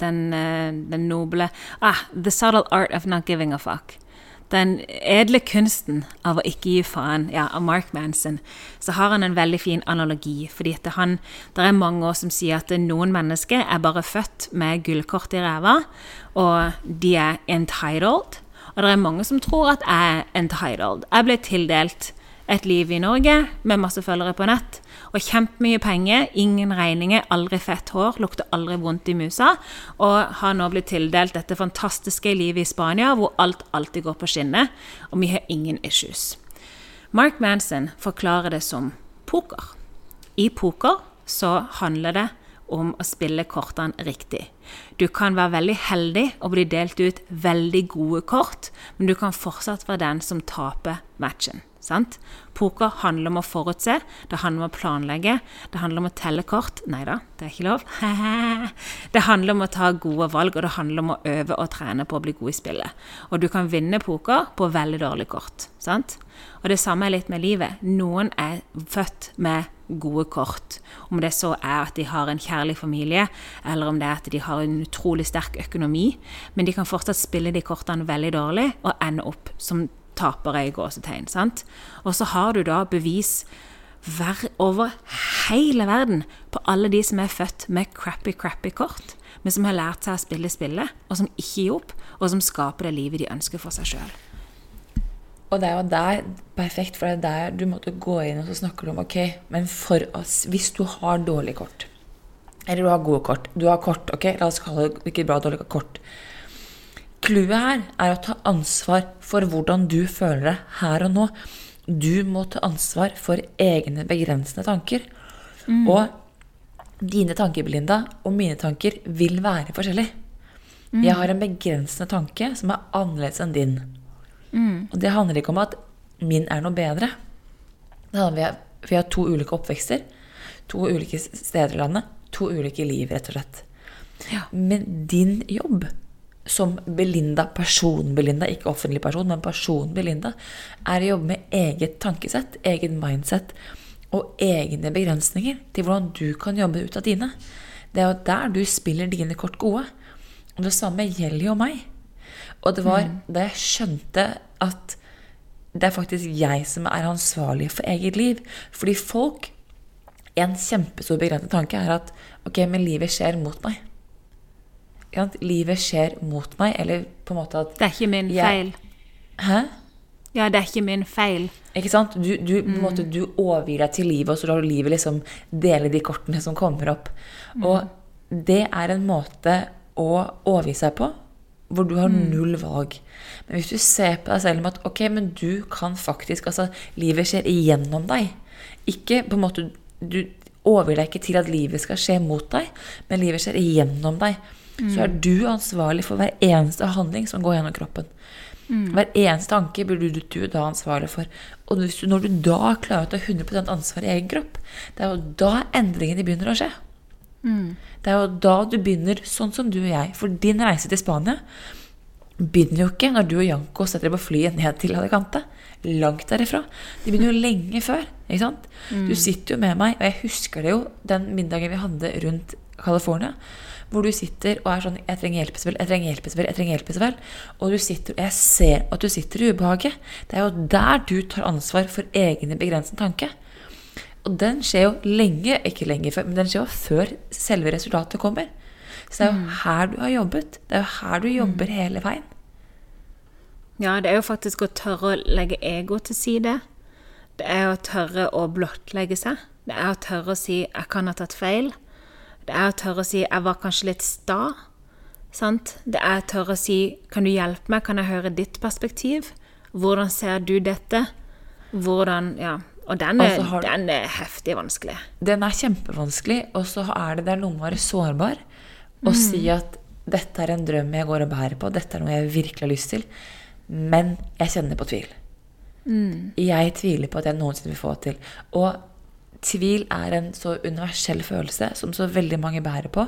den, uh, den noble ah, The Subtle Art of Not Giving a Fuck. Den edle kunsten av å ikke gi faen, ja, av Mark Manson, så har han en veldig fin analogi. fordi at han, det er mange år som sier at noen mennesker er bare født med gullkort i ræva, og de er entitled. Og det er mange som tror at jeg er entitled. Jeg ble tildelt et liv i Norge med masse følgere på nett og kjempemye penger, ingen regninger, aldri fett hår, lukter aldri vondt i musa, og har nå blitt tildelt dette fantastiske livet i Spania hvor alt alltid går på skinner, og vi har ingen issues. Mark Manson forklarer det som poker. I poker så handler det om å spille kortene riktig. Du kan være veldig heldig og bli delt ut veldig gode kort, men du kan fortsatt være den som taper matchen. Sant? Poker handler om å forutse, det handler om å planlegge, det handler om å telle kort. Nei da, det er ikke lov. det handler om å ta gode valg, og det handler om å øve og trene på å bli god i spillet. Og du kan vinne poker på veldig dårlig kort. Sant? Og det samme er litt med livet. Noen er født med gode kort. Om det så er at de har en kjærlig familie, eller om det er at de har en utrolig sterk økonomi. Men de kan fortsatt spille de kortene veldig dårlig og ende opp som tapere i gåsetegn. sant? Og så har du da bevis over hele verden på alle de som er født med crappy, crappy kort, men som har lært seg å spille spillet, og som ikke gir opp, og som skaper det livet de ønsker for seg sjøl. Og det er jo der perfekt, for det er der du måtte gå inn og så snakker du om ok, men for oss, hvis du har dårlig kort, eller du har gode kort Du har kort, ok, la oss kalle det ikke bra dårlig kort. Clouet her er å ta ansvar for hvordan du føler deg her og nå. Du må ta ansvar for egne begrensende tanker. Mm. Og dine tanker, Belinda, og mine tanker vil være forskjellige. Mm. Jeg har en begrensende tanke som er annerledes enn din. Mm. Og det handler ikke om at min er noe bedre. Det handler om at vi har to ulike oppvekster. To ulike steder i landet. To ulike liv, rett og slett. Ja. Men din jobb som Belinda, person-Belinda, ikke offentlig person, men person-Belinda, er å jobbe med eget tankesett, eget mindset og egne begrensninger til hvordan du kan jobbe ut av dine. Det er jo der du spiller dine kort gode. Og det samme gjelder jo meg. Og det var mm. da jeg skjønte at det er faktisk jeg som er ansvarlig for eget liv. Fordi folk En kjempestor begrenset tanke er at ok, men livet skjer mot meg ja, Livet skjer mot meg, eller på en måte at Det er ikke min jeg, feil. Hæ? Ja, det er ikke min feil. Ikke sant? Du, du, mm. måte, du overgir deg til livet, og så lar du livet liksom dele de kortene som kommer opp. Mm. Og det er en måte å overgi seg på hvor du har mm. null valg. Men hvis du ser på deg selv med at ok, men du kan faktisk Altså, livet skjer igjennom deg. Ikke på en måte Du overgir deg ikke til at livet skal skje mot deg, men livet skjer igjennom deg mm. så er du ansvarlig for hver eneste handling som går gjennom kroppen. Mm. Hver eneste tanke blir du, du da ansvarlig for. Og du, når du da klarer å ta 100 ansvar i egen kropp, det er jo da endringene begynner å skje. Mm. Det er jo da du begynner sånn som du og jeg. For din reise til Spania begynner jo ikke når du og Janko setter deg på flyet ned til Alicante. Langt derifra. De begynner jo lenge før. ikke sant? Mm. Du sitter jo med meg, og jeg husker det jo den middagen vi hadde rundt California hvor du sitter og er sånn 'Jeg trenger hjelpesvel, Jeg trenger hjelpesvel, Jeg trenger hjelpesvel'. Og du sitter, jeg ser at du sitter i ubehaget. Det er jo der du tar ansvar for egne begrensende tanke. Og den skjer jo lenge, ikke lenge før, men den skjer jo før selve resultatet kommer. Så det er jo mm. her du har jobbet. Det er jo her du jobber mm. hele veien. Ja, det er jo faktisk å tørre å legge ego til side. Det er å tørre å blottlegge seg. Det er å tørre å si 'jeg kan ha tatt feil'. Det er å tørre å si 'jeg var kanskje litt sta'. Sant? Det er å tørre å si 'kan du hjelpe meg, kan jeg høre ditt perspektiv'? Hvordan ser du dette? Hvordan Ja. Og den er, har, den er heftig vanskelig. Den er kjempevanskelig, og så er det, det er noe med å være sårbar. Og mm. si at 'dette er en drøm jeg går og bærer på', 'dette er noe jeg virkelig har lyst til', men jeg kjenner på tvil. Mm. Jeg tviler på at jeg noensinne vil få det til. Og tvil er en så universell følelse som så veldig mange bærer på.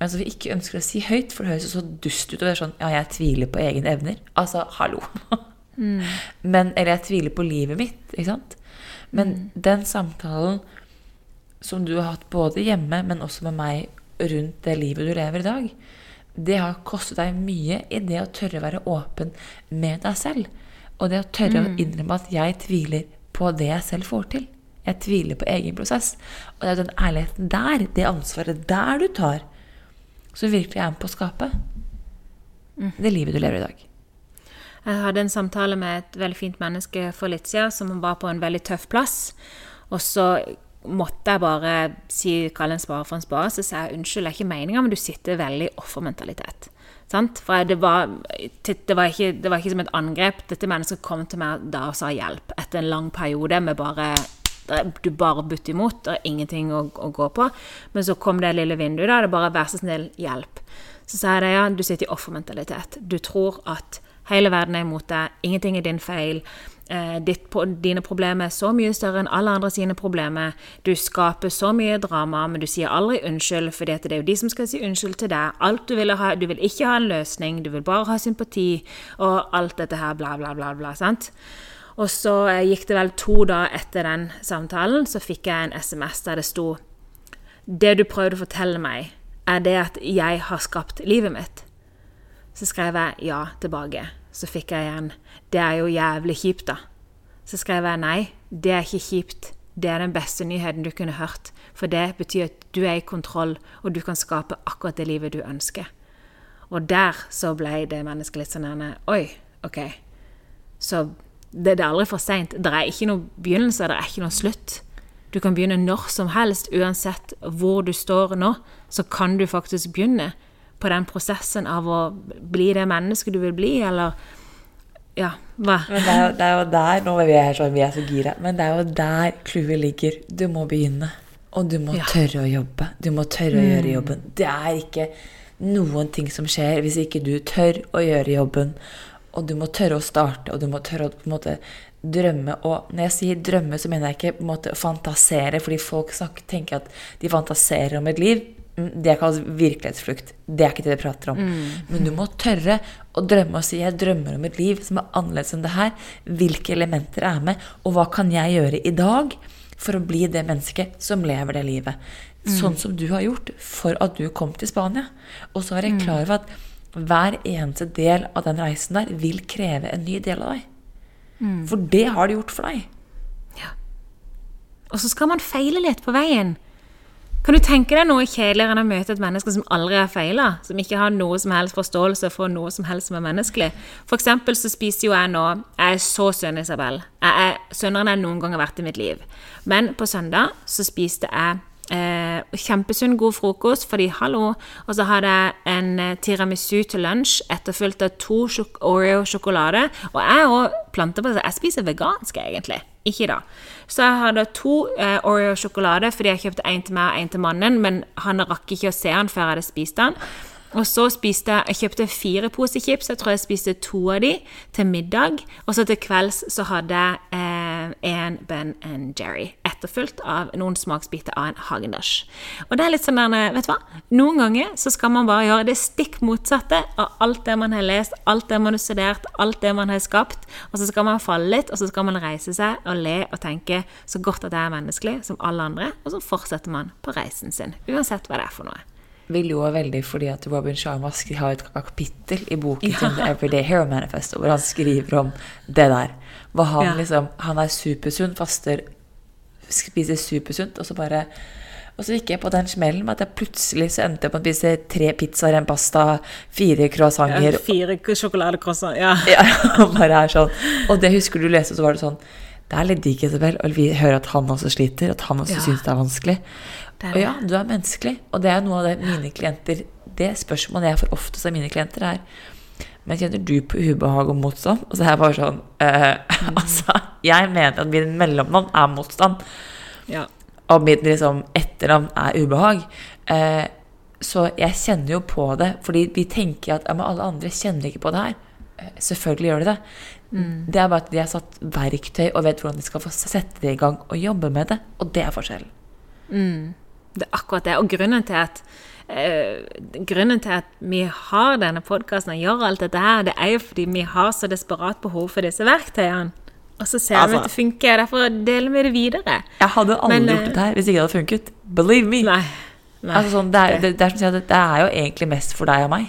Men som vi ikke ønsker å si høyt, for det høres så dust ut. Og det er sånn Ja, jeg tviler på egne evner. Altså, hallo. Mm. Men, eller jeg tviler på livet mitt. Ikke sant? Men mm. den samtalen som du har hatt både hjemme, men også med meg rundt det livet du lever i dag, det har kostet deg mye i det å tørre å være åpen med deg selv. Og det å tørre mm. å innrømme at jeg tviler på det jeg selv får til. Jeg tviler på egen prosess. Og det er den ærligheten der, det ansvaret der du tar, som virkelig er med på å skape det livet du lever i dag. Jeg hadde en samtale med et veldig fint menneske for litt siden som var på en veldig tøff plass. Og så måtte jeg bare si, kalle en spare for en spare. Så sa jeg unnskyld, det er ikke meninga, men du sitter veldig i offermentalitet. Sant? For det var, det, var ikke, det var ikke som et angrep. Dette mennesket kom til meg da og sa hjelp etter en lang periode med bare du bare butter imot, det er ingenting å, å, gå på. Men så kom det lille vinduet, da. Det er bare 'vær så snill, hjelp'. Så sa jeg det, ja, du sitter i offermentalitet. Du tror at hele verden er imot deg, ingenting er din feil. Eh, ditt, dine problemer er så mye større enn alle andre sine problemer. Du skaper så mye drama, men du sier aldri unnskyld, for det er jo de som skal si unnskyld til deg. Alt Du vil ha, du vil ikke ha en løsning, du vil bare ha sympati, og alt dette her, bla, bla, bla. bla, sant? Og så eh, gikk det vel to dager etter den samtalen, så fikk jeg en SMS der det sto Det du prøvde å fortelle meg, er det at jeg har skapt livet mitt? Så skrev jeg ja tilbake. Så fikk jeg igjen Det er jo jævlig kjipt, da. Så skrev jeg nei, det er ikke kjipt. Det er den beste nyheten du kunne hørt. For det betyr at du er i kontroll, og du kan skape akkurat det livet du ønsker. Og der så ble det mennesket litt sånn Oi, OK. Så det, det er aldri for seint. Det er ikke noe begynnelse, det er ikke noe slutt. Du kan begynne når som helst, uansett hvor du står nå. Så kan du faktisk begynne på den prosessen av å bli det mennesket du vil bli, eller ja, hva? Men det er, jo, det er jo der Nå er vi her sånn, vi er så gira, men det er jo der clouet ligger. Du må begynne. Og du må ja. tørre å jobbe. Du må tørre å gjøre mm. jobben. Det er ikke noen ting som skjer hvis ikke du tør å gjøre jobben. Og du må tørre å starte, og du må tørre å på en måte drømme. Og når jeg sier drømme, så mener jeg ikke på en måte fantasere, fordi folk tenker at de fantaserer om et liv. Mm, det kalles virkelighetsflukt. Det er ikke det vi prater om. Mm. Men du må tørre å drømme og si 'jeg drømmer om et liv som er annerledes enn det her'. Hvilke elementer er med, og hva kan jeg gjøre i dag for å bli det mennesket som lever det livet? Mm. Sånn som du har gjort for at du kom til Spania. Og så er jeg mm. klar over at hver eneste del av den reisen der vil kreve en ny del av deg. Mm. For det har det gjort for deg. Ja. Og så skal man feile litt på veien. Kan du tenke deg noe kjedeligere enn å møte et menneske som aldri har feila? Som ikke har noe som helst forståelse for noe som helst som er menneskelig? For eksempel så spiser jo jeg nå Jeg er så sønn Isabel. Jeg er sønnere enn jeg noen gang har vært i mitt liv. Men på søndag så spiste jeg Eh, kjempesunn, god frokost, fordi hallo. Og så hadde jeg en eh, tiramisu til lunsj, etterfulgt av to Oreo-sjokolade. Og jeg òg det. Jeg spiser vegansk, egentlig. Ikke da. Så jeg hadde to eh, Oreo-sjokolade fordi jeg kjøpte én til meg og én til mannen, men han rakk ikke å se den før jeg hadde spist den. Og så spiste jeg Jeg kjøpte fire poser chips. Jeg tror jeg spiste to av de til middag. Og så til kvelds så hadde jeg eh, en Ben and Jerry. Etterfulgt av noen smaksbiter av en Hagendash. Og det er litt sånn der, vet du hva? Noen ganger så skal man bare gjøre det stikk motsatte av alt det man har lest, alt det man har studert, alt det man har skapt. Og så skal man falle litt, og så skal man reise seg og le og tenke så godt at jeg er menneskelig som alle andre. Og så fortsetter man på reisen sin. Uansett hva det er for noe. Vi lo veldig fordi at Robin Sharma har et kapittel i boken ja. sin The Everyday Hero Manifesto hvor han skriver om det der. Hvor han ja. liksom Han er supersunn, faster, spiser supersunt, og så bare og så gikk jeg på den smellen med at jeg plutselig så endte jeg på å spise tre pizzaer, en pasta, fire croissanter ja, Fire sjokoladecroissanter, ja. ja. bare er sånn. Og det husker du leste, så var det sånn Det er litt digg, Isabel, og vi hører at han også sliter, at han også ja. syns det er vanskelig. Det er og ja, du er menneskelig. Og det er noe av det mine klienter Det spørsmålet jeg får oftest av mine klienter, er Men kjenner du på ubehag og motstand? Og så er jeg bare sånn uh, mm. Altså, jeg mener at min mellomnavn er motstand. Ja. Og mitt liksom, etternavn er ubehag. Eh, så jeg kjenner jo på det, fordi vi tenker at ja, men alle andre kjenner ikke på det her. Uh, selvfølgelig gjør de det. Mm. Det er bare at de har satt verktøy og vet hvordan de skal få sette det i gang og jobbe med det. Og det er forskjellen. Mm. Det er akkurat det. Og grunnen til at, grunnen til at vi har denne podkasten og gjør alt dette her, det er jo fordi vi har så desperat behov for disse verktøyene. Og så ser altså, vi at det funker, derfor deler vi det videre. Jeg hadde aldri Men, gjort dette her hvis ikke det hadde funket. Believe me. Nei, nei, altså sånn, det, er, det, det, er, det, er, jo egentlig mest for deg og meg.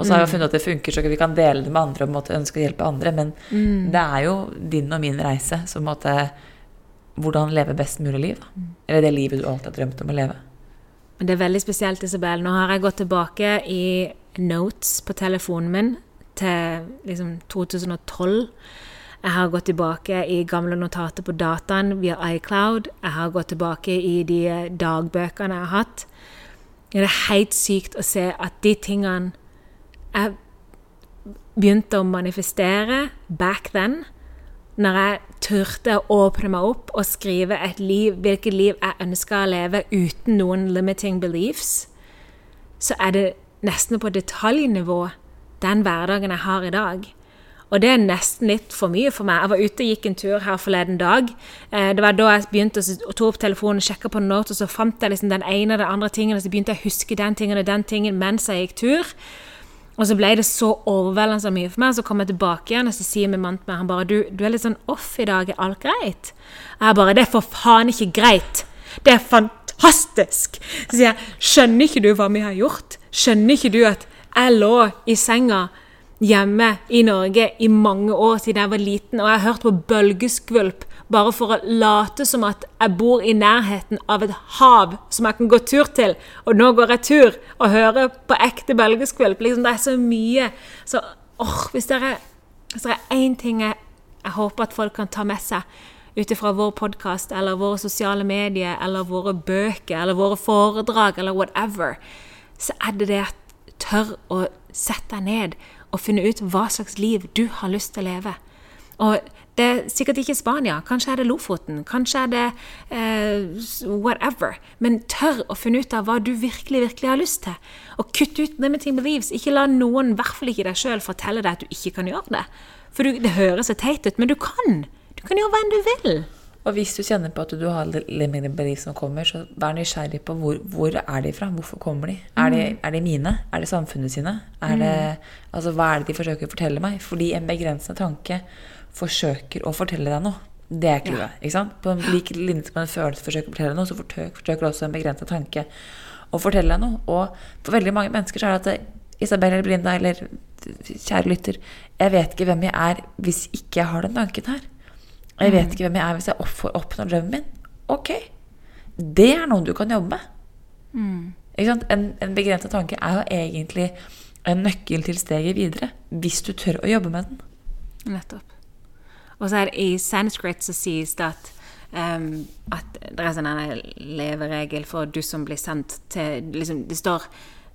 Og så har vi mm. funnet at det funker, så vi kan dele det med andre og ønske å hjelpe andre. Men mm. det er jo din og min reise Så måtte hvordan leve best mulig liv. Eller det livet du alltid har drømt om å leve. Det er veldig spesielt, Isabel. Nå har jeg gått tilbake i notes på telefonen min til liksom 2012. Jeg har gått tilbake i gamle notater på dataen via iCloud. Jeg har gått tilbake i de dagbøkene jeg har hatt. Det er helt sykt å se at de tingene jeg begynte å manifestere back then, når jeg turte å åpne meg opp og skrive et liv, hvilket liv jeg ønska å leve uten noen limiting beliefs, så er det nesten på detaljnivå den hverdagen jeg har i dag. Og det er nesten litt for mye for meg. Jeg var ute og gikk en tur her forleden dag. Eh, det var da jeg begynte å ta opp telefonen og sjekke på notes, og så fant jeg liksom den ene og den andre tingen, og så begynte jeg å huske den tingen og den tingen mens jeg gikk tur. Og så ble det så overveldende så mye for meg. Så kom jeg tilbake igjen, og så sier min mann til meg han bare, du, du er litt sånn off i dag. Er alt greit? Jeg bare Det er for faen ikke greit. Det er fantastisk! Så sier jeg, skjønner ikke du hva vi har gjort? Skjønner ikke du at jeg lå i senga hjemme i Norge i mange år siden jeg var liten, og jeg har hørt på bølgeskvulp bare for å late som at jeg bor i nærheten av et hav som jeg kan gå tur til. Og nå går jeg tur og hører på ekte bølgeskvulp. Liksom, det er så mye. Så åh, hvis det er én ting jeg, jeg håper at folk kan ta med seg ut ifra vår podkast eller våre sosiale medier eller våre bøker eller våre foredrag eller whatever, så er det det at tør å sette deg ned og finne ut hva slags liv du har lyst til å leve. Og det er sikkert ikke Spania, kanskje er det Lofoten, kanskje er det eh, whatever. Men tør å finne ut av hva du virkelig, virkelig har lyst til. Og kutt ut limiting beliefs. Ikke la noen, i hvert fall ikke deg sjøl, fortelle deg at du ikke kan gjøre det. For du, det høres så teit ut, men du kan. Du kan gjøre hva enn du vil. Og hvis du kjenner på at du har beliefs som kommer, så vær nysgjerrig på hvor, hvor er de fra? Hvorfor kommer de? Mm. Er, de er de mine? Er det samfunnet sine? Er det, mm. altså, hva er det de forsøker å fortelle meg? Fordi en begrensende tanke forsøker å fortelle deg noe. Det er clouet. Ja. På en lik linje som en følelse forsøker å fortelle noe, så forsøker også en begrensa tanke å fortelle deg noe. Og for veldig mange mennesker så er det at det, Isabel eller Blinda eller kjære lytter, jeg vet ikke hvem jeg er hvis ikke jeg har den tanken her. Og jeg vet mm. ikke hvem jeg er hvis jeg oppnår drømmen min. Ok. Det er noe du kan jobbe med. Mm. En, en begrensa tanke er jo egentlig en nøkkel til steget videre. Hvis du tør å jobbe med den. Nettopp. Og så er det i sanskrit så sies det at um, at det er sånn en leveregel for du som blir sendt til liksom, Det står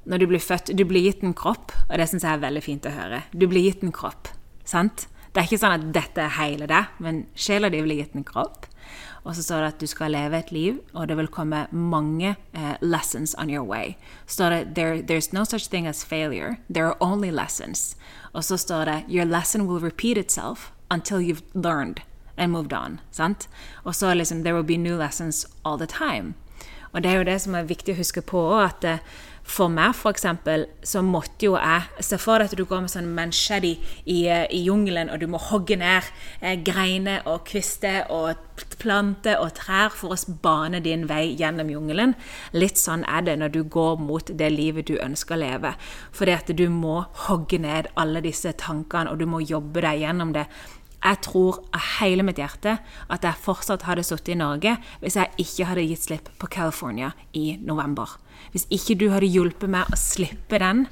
når du blir født Du blir gitt en kropp, og det syns jeg er veldig fint å høre. Du blir gitt en kropp. Sant? Det er ikke sånn at dette er hele det, men sjela di blir gitt en kropp. Og så står det at du skal leve et liv, og det vil komme mange uh, lessons on your way. Så står det There, there's no such thing as failure. There are only lessons. Og så står det Your lesson will repeat itself until you've learned and moved on. Sant? Og så liksom There will be new lessons all the time. Og det er jo det som er viktig å huske på at uh, for meg, f.eks., så måtte jo jeg Se for deg at du går med sånn manchetti i, i jungelen, og du må hogge ned eh, greiner og kvister og planter og trær for å bane din vei gjennom jungelen. Litt sånn er det når du går mot det livet du ønsker å leve. Fordi at du må hogge ned alle disse tankene, og du må jobbe deg gjennom det. Jeg tror av hele mitt hjerte at jeg fortsatt hadde sittet i Norge hvis jeg ikke hadde gitt slipp på California i november. Hvis ikke du hadde hjulpet meg å slippe den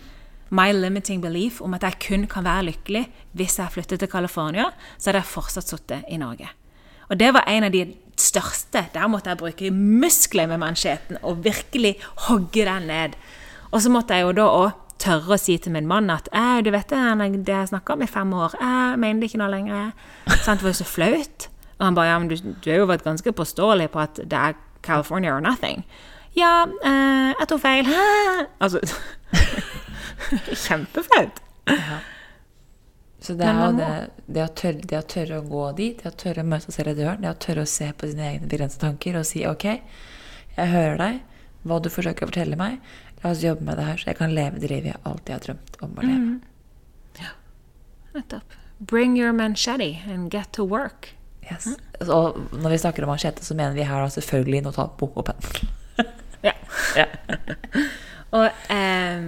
my limiting belief om at jeg kun kan være lykkelig hvis jeg flytter til California, så hadde jeg fortsatt sittet i Norge. Og det var en av de største. Der måtte jeg bruke muskler med mansjetten og virkelig hogge den ned. Og så måtte jeg jo da òg tørre å si til min mann at du vet det, det jeg snakka om i fem år, jeg mener det ikke nå lenger. Sånn, Det var jo så flaut. Og han bare ja, men du, du har jo vært ganske påståelig på at det er California or nothing. Ja, eh, jeg tok feil. Altså Kjempeflaut. Ja. Så det er jo det, det, å tørre, det, å tørre, å gå dit, det å tørre å møte seg selv i døren, det å tørre å se på sine egne begrensede tanker og si OK, jeg hører deg, hva du forsøker å fortelle meg, la oss jobbe med det her, så jeg kan leve det livet jeg alltid har drømt om å leve. Mm. Ja, nettopp. Bring your manchetti and get to work. Yes. Mm. Og når vi snakker om machete, så mener vi her selvfølgelig notatbok og penn. Ja. ja. og eh,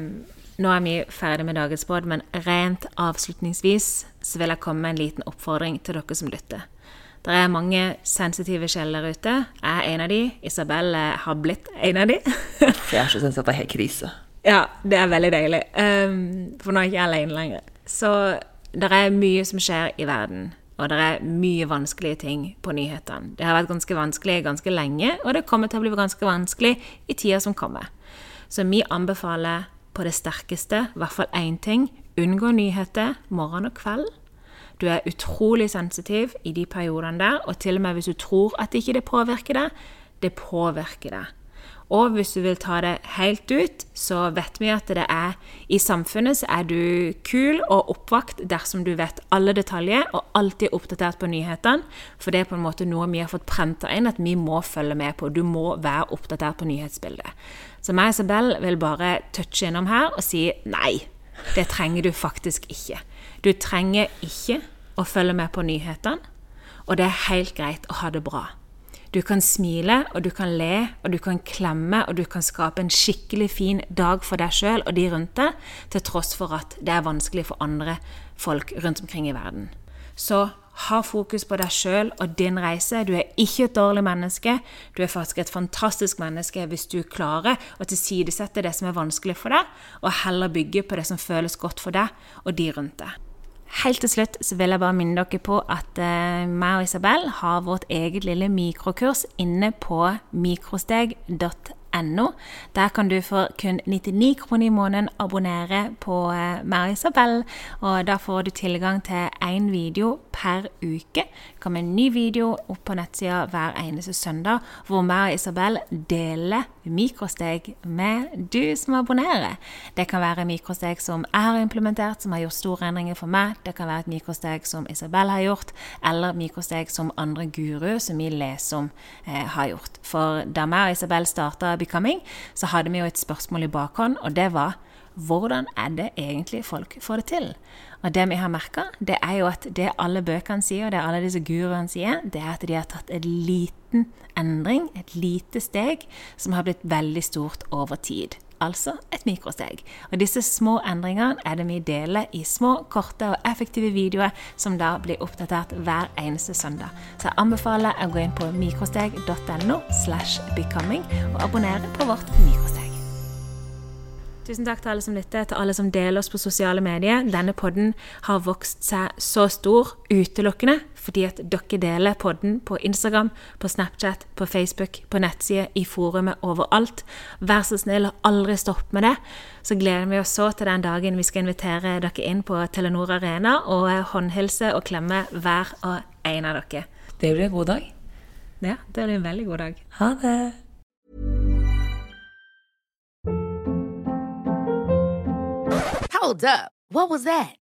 nå er vi ferdig med dagens båd, men rent avslutningsvis så vil jeg komme med en liten oppfordring til dere som lytter. Det er mange sensitive sjeler ute. Jeg er en av de. Isabel har blitt en av de. jeg er så sensitiv at det er helt krise. Ja, det er veldig deilig. Um, for nå er jeg ikke alene lenger. Så det er mye som skjer i verden. Og det er mye vanskelige ting på nyhetene. Det har vært ganske vanskelig ganske lenge, og det kommer til å bli ganske vanskelig i tida som kommer. Så vi anbefaler på det sterkeste i hvert fall én ting. Unngå nyheter morgen og kveld. Du er utrolig sensitiv i de periodene der, og til og med hvis du tror at ikke det påvirker deg, det påvirker deg. Og hvis du vil ta det helt ut, så vet vi at det er i samfunnet så er du kul og oppvakt dersom du vet alle detaljer og alltid er oppdatert på nyhetene. For det er på en måte noe vi har fått prenta inn at vi må følge med på. Du må være oppdatert på nyhetsbildet. Så meg og Isabel vil bare touche innom her og si nei. Det trenger du faktisk ikke. Du trenger ikke å følge med på nyhetene, og det er helt greit å ha det bra. Du kan smile, og du kan le, og du kan klemme, og du kan skape en skikkelig fin dag for deg sjøl og de rundt deg, til tross for at det er vanskelig for andre folk rundt omkring i verden. Så ha fokus på deg sjøl og din reise. Du er ikke et dårlig menneske. Du er faktisk et fantastisk menneske hvis du klarer å tilsidesette det som er vanskelig for deg, og heller bygge på det som føles godt for deg og de rundt deg. Helt til slutt så vil jeg bare minne dere på at eh, meg og Isabel har vårt eget lille mikrokurs inne på mikrosteg.no .no. Der kan du for kun 99 kroner i måneden abonnere på uh, meg og Isabel. Og da får du tilgang til én video per uke. Det kommer en ny video opp på nettsida hver eneste søndag, hvor meg og Isabel deler mikrosteg med du som abonnerer. Det kan være mikrosteg som jeg har implementert, som har gjort store endringer for meg. Det kan være et mikrosteg som Isabel har gjort, eller mikrosteg som andre guruer som vi leser om, eh, har gjort. For da meg og Isabel starta Becoming, så hadde vi jo et spørsmål i bakhånd, og det var hvordan er det egentlig folk får det til? Og det vi har merka, det er jo at det alle bøkene sier, og det alle disse guruene sier, det er at de har tatt en liten endring, et lite steg, som har blitt veldig stort over tid. Altså et mikrosteg. Og disse små endringene er det vi deler i små, korte og effektive videoer som da blir oppdatert hver eneste søndag. Så jeg anbefaler å gå inn på mikrosteg.no slash becoming og abonnere på vårt mikrosteg. Tusen takk til alle som lytter, til alle som deler oss på sosiale medier. Denne podden har vokst seg så stor utelukkende fordi at dere deler podden på Instagram, på Snapchat, på Facebook, på nettside, i forumet, overalt. Vær så snill, og aldri stopp med det. Så gleder vi oss så til den dagen vi skal invitere dere inn på Telenor Arena og håndhilse og klemme hver og en av dere. Det blir en god dag. Ja, det blir en veldig god dag. Ha det. Hold up. What was that?